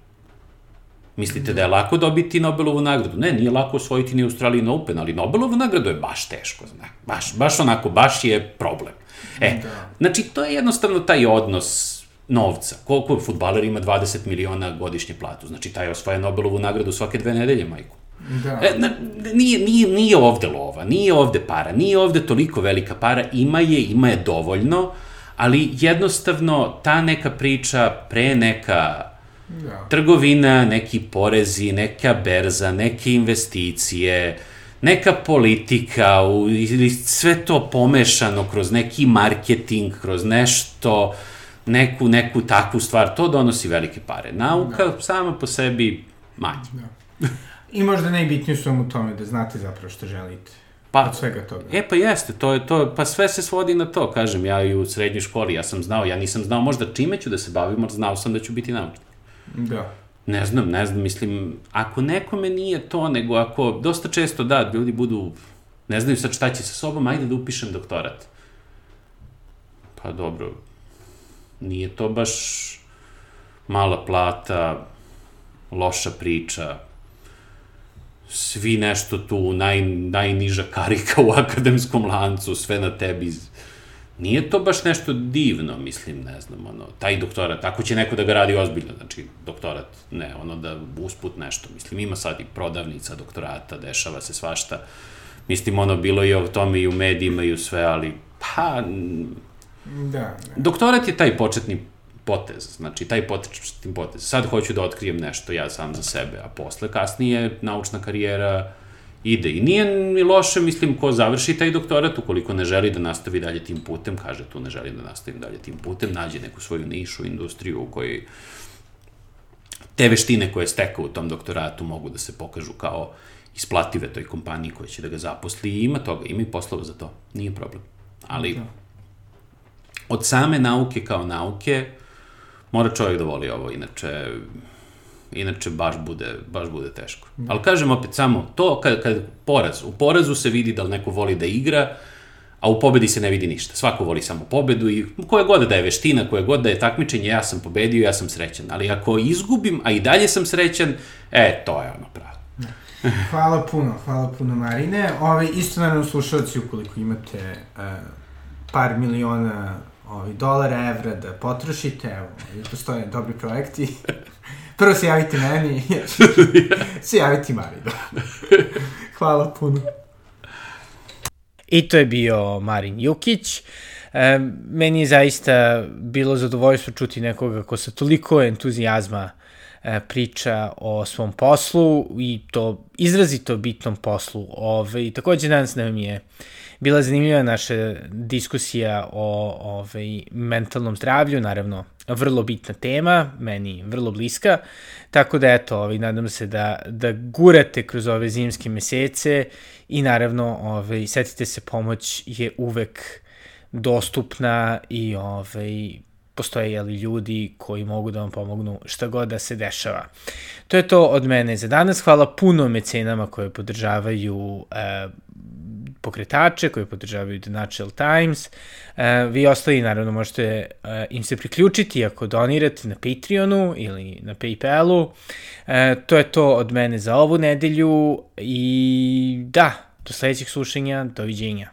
Mislite da je lako dobiti Nobelovu nagradu? Ne, nije lako osvojiti ni Australian Open, ali Nobelovu nagradu je baš teško, zna. Baš, baš onako, baš je problem. E, da. znači, to je jednostavno taj odnos novca. Koliko futbaler ima 20 miliona godišnje platu? Znači, taj osvaja Nobelovu nagradu svake dve nedelje, majku. Da. E, na, nije, nije, nije ovde lova, nije ovde para, nije ovde toliko velika para, ima je, ima je dovoljno, ali jednostavno ta neka priča pre neka da. trgovina, neki porezi, neka berza, neke investicije, neka politika, u, ili sve to pomešano kroz neki marketing, kroz nešto, neku, neku takvu stvar, to donosi velike pare. Nauka da. sama po sebi manje. Da. I možda najbitnije su vam u tome da znate zapravo što želite. Pa, od svega toga. E, pa jeste, to je to, pa sve se svodi na to, kažem, ja i u srednjoj školi, ja sam znao, ja nisam znao možda čime ću da se bavim, ali znao sam da ću biti naučnik. Da. Ne znam, ne znam, mislim, ako nekome nije to, nego ako, dosta često, da, ljudi budu, ne znaju sad šta će sa sobom, ajde da upišem doktorat. Pa dobro, nije to baš mala plata, loša priča, svi nešto tu, naj, najniža karika u [laughs] akademskom lancu, sve na tebi. Nije to baš nešto divno, mislim, ne znam, ono, taj doktorat, ako će neko da ga radi ozbiljno, znači, doktorat, ne, ono da usput nešto, mislim, ima sad i prodavnica doktorata, dešava se svašta, mislim, ono, bilo je o tome i u medijima i u sve, ali, pa, Da, da. Doktorat je taj početni potez, znači taj početni potez. Sad hoću da otkrijem nešto ja sam za sebe, a posle kasnije naučna karijera ide. I nije ni loše, mislim, ko završi taj doktorat, ukoliko ne želi da nastavi dalje tim putem, kaže tu ne želim da nastavim dalje tim putem, nađe neku svoju nišu, industriju u kojoj te veštine koje je stekao u tom doktoratu mogu da se pokažu kao isplative toj kompaniji koja će da ga zaposli i ima toga, ima i poslova za to, nije problem. Ali da. od same nauke kao nauke, mora čovjek da voli ovo, inače inače baš bude, baš bude teško. Ali kažem opet samo to kad, kad poraz, u porazu se vidi da li neko voli da igra, a u pobedi se ne vidi ništa. Svako voli samo pobedu i koje god da je veština, koje god da je takmičenje, ja sam pobedio, ja sam srećan. Ali ako izgubim, a i dalje sam srećan, e, to je ono pravo. hvala puno, hvala puno Marine. Ove, isto naravno slušalci, ukoliko imate uh, par miliona ovaj, dolara, evra da potrošite, evo, postoje dobri projekti. [laughs] Prvo se javite meni, [laughs] se javiti Marinu. [laughs] Hvala puno. I to je bio Marin Jukić. E, meni je zaista bilo zadovoljstvo čuti nekoga ko sa toliko entuzijazma e, priča o svom poslu i to izrazito bitnom poslu. Ove, I takođe danas nam je bila zanimljiva naša diskusija o ovaj, mentalnom zdravlju, naravno vrlo bitna tema, meni vrlo bliska, tako da eto, ovaj, nadam se da, da gurate kroz ove zimske mesece i naravno ovaj, setite se pomoć je uvek dostupna i ovaj, postoje jeli, ljudi koji mogu da vam pomognu šta god da se dešava. To je to od mene za danas. Hvala puno mecenama koje podržavaju e, pokretače koji podržavaju The Natural Times. Uh, vi ostali naravno možete uh, im se priključiti ako donirate na Patreonu ili na Paypalu. Uh, to je to od mene za ovu nedelju i da, do sledećeg slušanja, doviđenja.